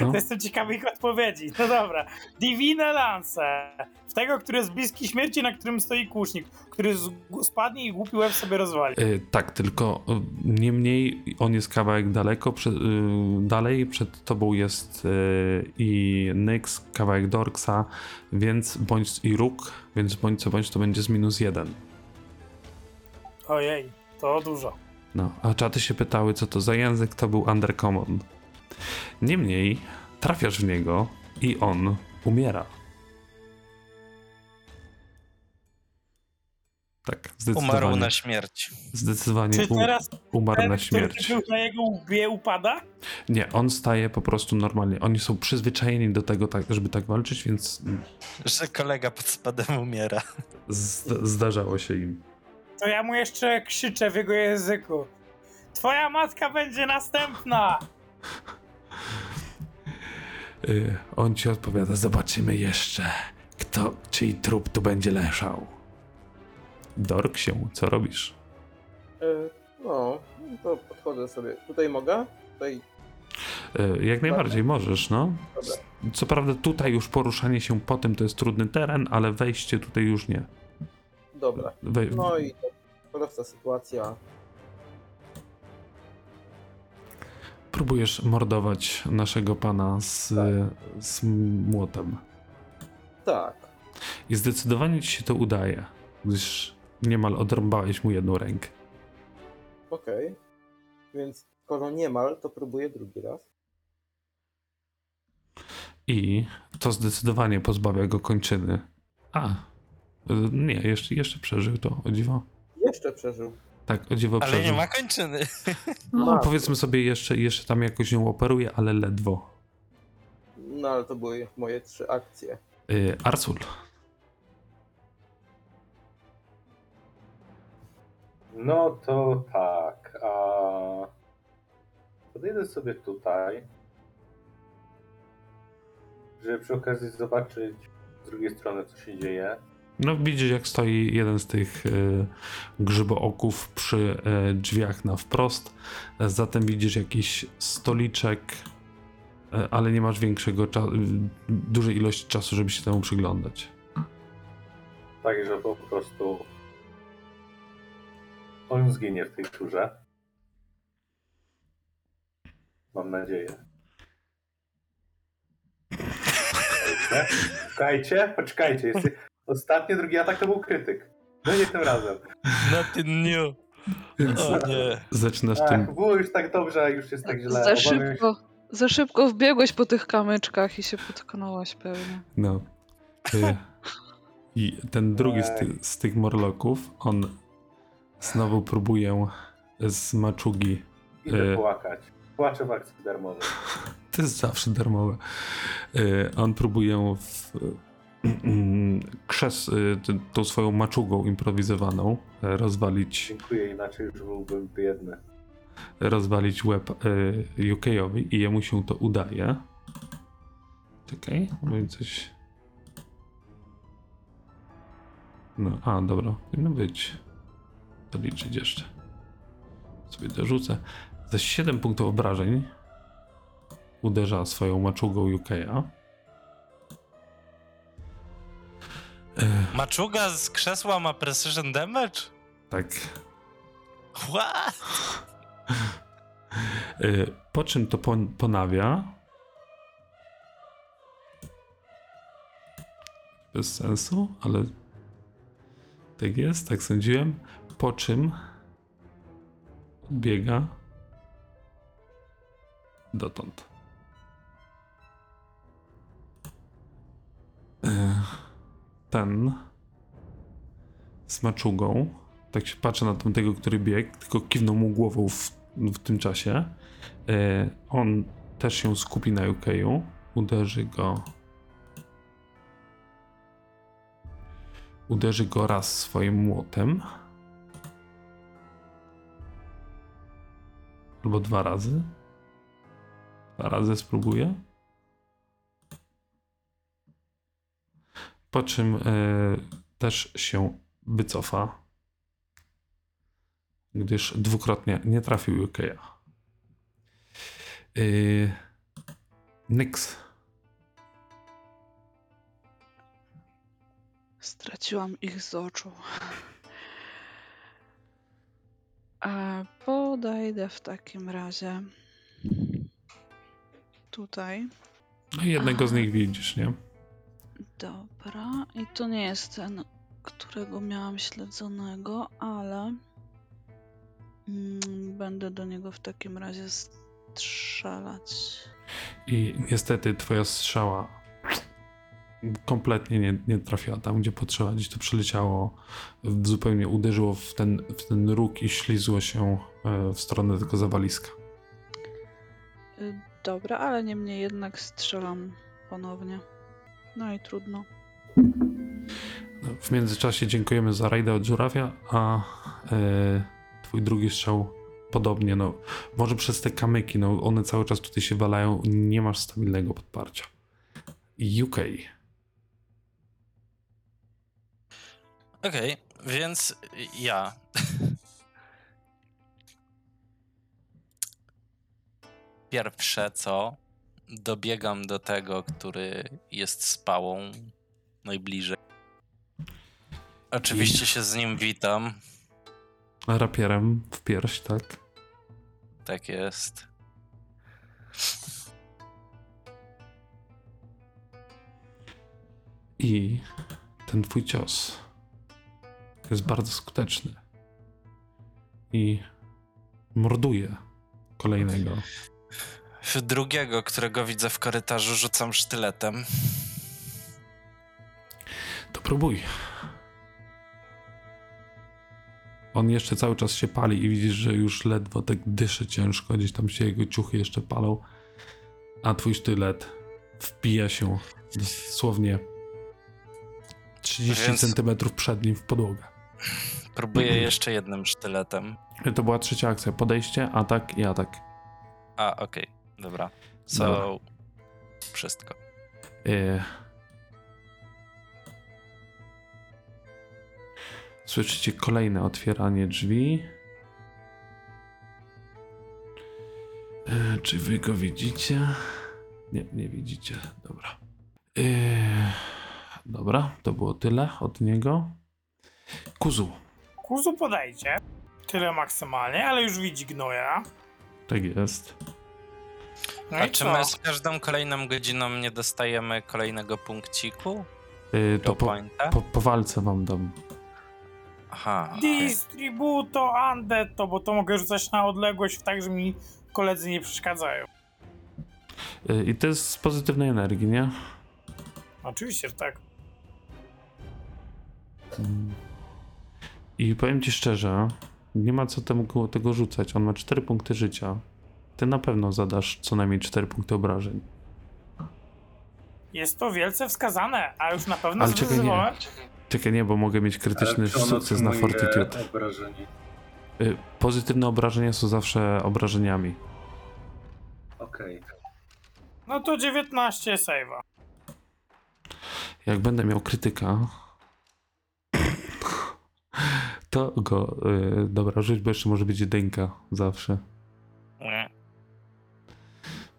No. to jestem ciekawy ich odpowiedzi. No dobra, Divine Lance, w tego, który jest bliski śmierci, na którym stoi kłusznik, który spadnie i głupi łeb sobie rozwali. Y, tak, tylko y, niemniej on jest kawałek daleko, przed, y, dalej przed tobą jest y, i Nyx, kawałek Dorksa, więc bądź i Róg, więc bądź co bądź to będzie z minus jeden. Ojej, to dużo. No, a czaty się pytały, co to za język, to był Undercommon. Niemniej, trafiasz w niego i on umiera. Tak, zdecydowanie. Umarł na śmierć. Zdecydowanie Czy teraz umarł ten, na śmierć. był na jego łbie upada? Nie, on staje po prostu normalnie. Oni są przyzwyczajeni do tego, tak, żeby tak walczyć, więc Że kolega pod spadem umiera. z, zdarzało się im. To ja mu jeszcze krzyczę w jego języku. Twoja matka będzie następna! Y, on ci odpowiada, zobaczymy jeszcze, kto, czyj trup tu będzie leżał. Dork się, co robisz? E, no, to podchodzę sobie. Tutaj mogę? Tutaj, Y, Jak najbardziej możesz, no. Co prawda tutaj już poruszanie się po tym to jest trudny teren, ale wejście tutaj już nie. Dobra. No i prosta sytuacja. Próbujesz mordować naszego pana z, z młotem. Tak. I zdecydowanie ci się to udaje, gdyż niemal odrąbałeś mu jedną rękę. Okej. Więc skoro niemal, to próbuję drugi raz. I to zdecydowanie pozbawia go kończyny. A, y, nie, jeszcze, jeszcze przeżył to, o dziwo. Jeszcze przeżył. Tak, o dziwo Ale nie ma kończyny. No, Ma. powiedzmy sobie, jeszcze, jeszcze tam jakoś ją operuje, ale ledwo. No ale to były moje trzy akcje. Y, Arsul. No to tak. A... Podejdę sobie tutaj, żeby przy okazji zobaczyć z drugiej strony, co się dzieje. No widzisz, jak stoi jeden z tych y, grzybooków przy y, drzwiach na wprost. E, Zatem widzisz jakiś stoliczek, y, ale nie masz większego dużej ilości czasu, żeby się temu przyglądać. Tak, że po prostu on zginie w tej turze. Mam nadzieję. Czekajcie, Czekajcie, poczekajcie. Jest... Ostatni, drugi atak to był krytyk. No nie tym razem. Tym dniu. Więc O nie. zaczynasz tym. Ach, było już tak dobrze, a już jest tak źle. Za szybko, za szybko wbiegłeś po tych kamyczkach i się potknąłeś pewnie. No. Y, I ten drugi z, Ej. ty, z tych morloków, on znowu próbuje z maczugi. Idę Y. płakać. Płaczę w akcji darmowej. To jest zawsze darmowe. Y, On próbuje w, krzes y, tą swoją maczugą improwizowaną e, rozwalić, Dziękuję, inaczej już byłbym biedny. rozwalić łeb y, UK-owi i jemu się to udaje. Czekaj, bo coś... No, a dobra, powinno być. To liczyć jeszcze. Sobie dorzucę. Za 7 punktów obrażeń uderza swoją maczugą UK'a. Maczuga z krzesła ma precision damage? Tak. What? Y, Po czym to pon- ponawia. Bez sensu, ale tak jest, tak sądziłem. Po czym biega dotąd. Y, Ten z maczugą, tak się patrzy na tamtego, który biegł, tylko kiwnął mu głową w, w tym czasie. E, on też się skupi na UK'u, uderzy go. Uderzy go raz swoim młotem. Albo dwa razy. Dwa razy spróbuję. Po czym e, też się wycofa gdyż dwukrotnie nie trafił UK'a. Yy, Nyx. Straciłam ich z oczu. E, podejdę w takim razie tutaj. No jednego z nich widzisz, nie? Dobra. I to nie jest ten, którego miałam śledzonego, ale mm, będę do niego w takim razie strzelać. I niestety twoja strzała kompletnie nie, nie trafiła tam, gdzie potrzeba. Gdzieś to przeleciało, zupełnie uderzyło w ten, w ten róg i ślizło się e, w stronę tego zawaliska. Y, Dobra, ale niemniej jednak strzelam ponownie. No i trudno. No, W międzyczasie dziękujemy za rajdę od żurawia, a e, twój drugi strzał podobnie, no może przez te kamyki, no one cały czas tutaj się walają, nie masz stabilnego podparcia. UK. Okej, więc ja. Pierwsze co, dobiegam do tego, który jest spałą najbliżej. Oczywiście się z nim witam. Rapierem w pierś, tak? Tak jest. I ten twój cios jest bardzo skuteczny. I morduje kolejnego. W drugiego, którego widzę w korytarzu, rzucam sztyletem. To próbuj. On jeszcze cały czas się pali i widzisz, że już ledwo tak dyszy ciężko, gdzieś tam się jego ciuchy jeszcze palą, a twój sztylet wpija się dosłownie 30 Więc- centymetrów przed nim w podłogę. Próbuję jeszcze jednym sztyletem. To była trzecia akcja. Podejście, atak i atak. A, okej, dobra. So, Dobra. wszystko. E... Słyszycie kolejne otwieranie drzwi. E, czy wy go widzicie? Nie, nie widzicie. Dobra. E... Dobra, to było tyle od niego. Kuzu. Kuzu podejdzie. Tyle maksymalnie, ale już widzi gnoja. Tak jest. No A i czy co? my z każdą kolejną godziną nie dostajemy kolejnego punkciku? Do to po, pointa? po, po walce wam dam. Aha, okej. Distributo Andetto, bo to mogę rzucać na odległość tak, że mi koledzy nie przeszkadzają. E, I to jest z pozytywnej energii, nie? Oczywiście, że tak. I powiem ci szczerze, nie ma co temu tego rzucać. On ma 4 punkty życia. Ty na pewno zadasz co najmniej 4 punkty obrażeń. Jest to wielce wskazane, a już na pewno Ale czekaj, nie. Czekaj, nie, bo mogę mieć krytyczny sukces na Fortitude. obrażenie? Y, Pozytywne obrażenia są zawsze obrażeniami. Okej. No to 19 save'a. Jak będę miał krytyka, to go. Y, dobra, rzuć, bo jeszcze może być jedynka zawsze.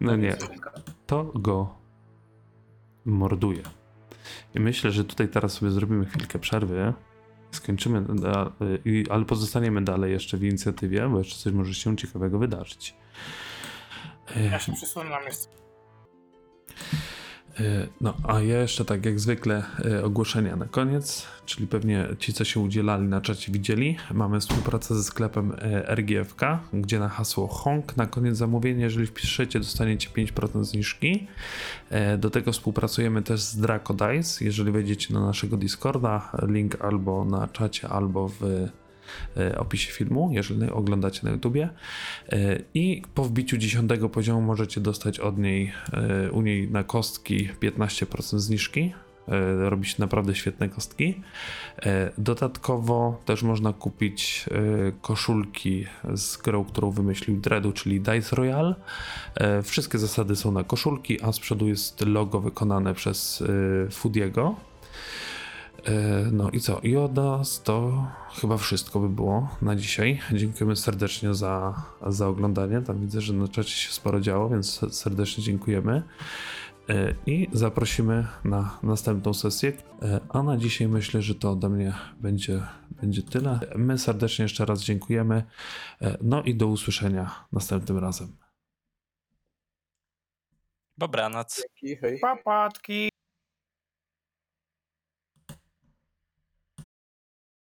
No nie, to go morduje. I myślę, że tutaj teraz sobie zrobimy chwilkę przerwy. Skończymy, y, ale pozostaniemy dalej jeszcze w inicjatywie, bo jeszcze coś może się ciekawego wydarzyć. Y, Ja się przesunę na miejsce. Y, No, a ja jeszcze tak jak zwykle y, ogłoszenia na koniec, czyli pewnie ci, co się udzielali na czacie widzieli. Mamy współpracę ze sklepem y, RGFK, gdzie na hasło HONK na koniec zamówienia, jeżeli wpiszecie, dostaniecie 5% zniżki. Do tego współpracujemy też z Draco Dice. Jeżeli wejdziecie na naszego Discorda, link albo na czacie, albo w opisie filmu, jeżeli oglądacie na YouTubie. E, I po wbiciu 10 poziomu możecie dostać od niej, e, u niej na kostki 15% zniżki. E, Robi się naprawdę świetne kostki. E, Dodatkowo też można kupić e, koszulki z grą, którą wymyślił Dreadu, czyli Dice Royale. E, Wszystkie zasady są na koszulki, a z przodu jest logo wykonane przez e, Foodiego. E, No i co? I od nas to chyba wszystko by było na dzisiaj. Dziękujemy serdecznie za, za oglądanie. Tam widzę, że na czacie się sporo działo, więc serdecznie dziękujemy. E, I zaprosimy na następną sesję. E, A na dzisiaj myślę, że to ode mnie będzie, będzie tyle. My serdecznie jeszcze raz dziękujemy. No i do usłyszenia następnym razem. Dobranoc. Dzięki, hej. Papatki.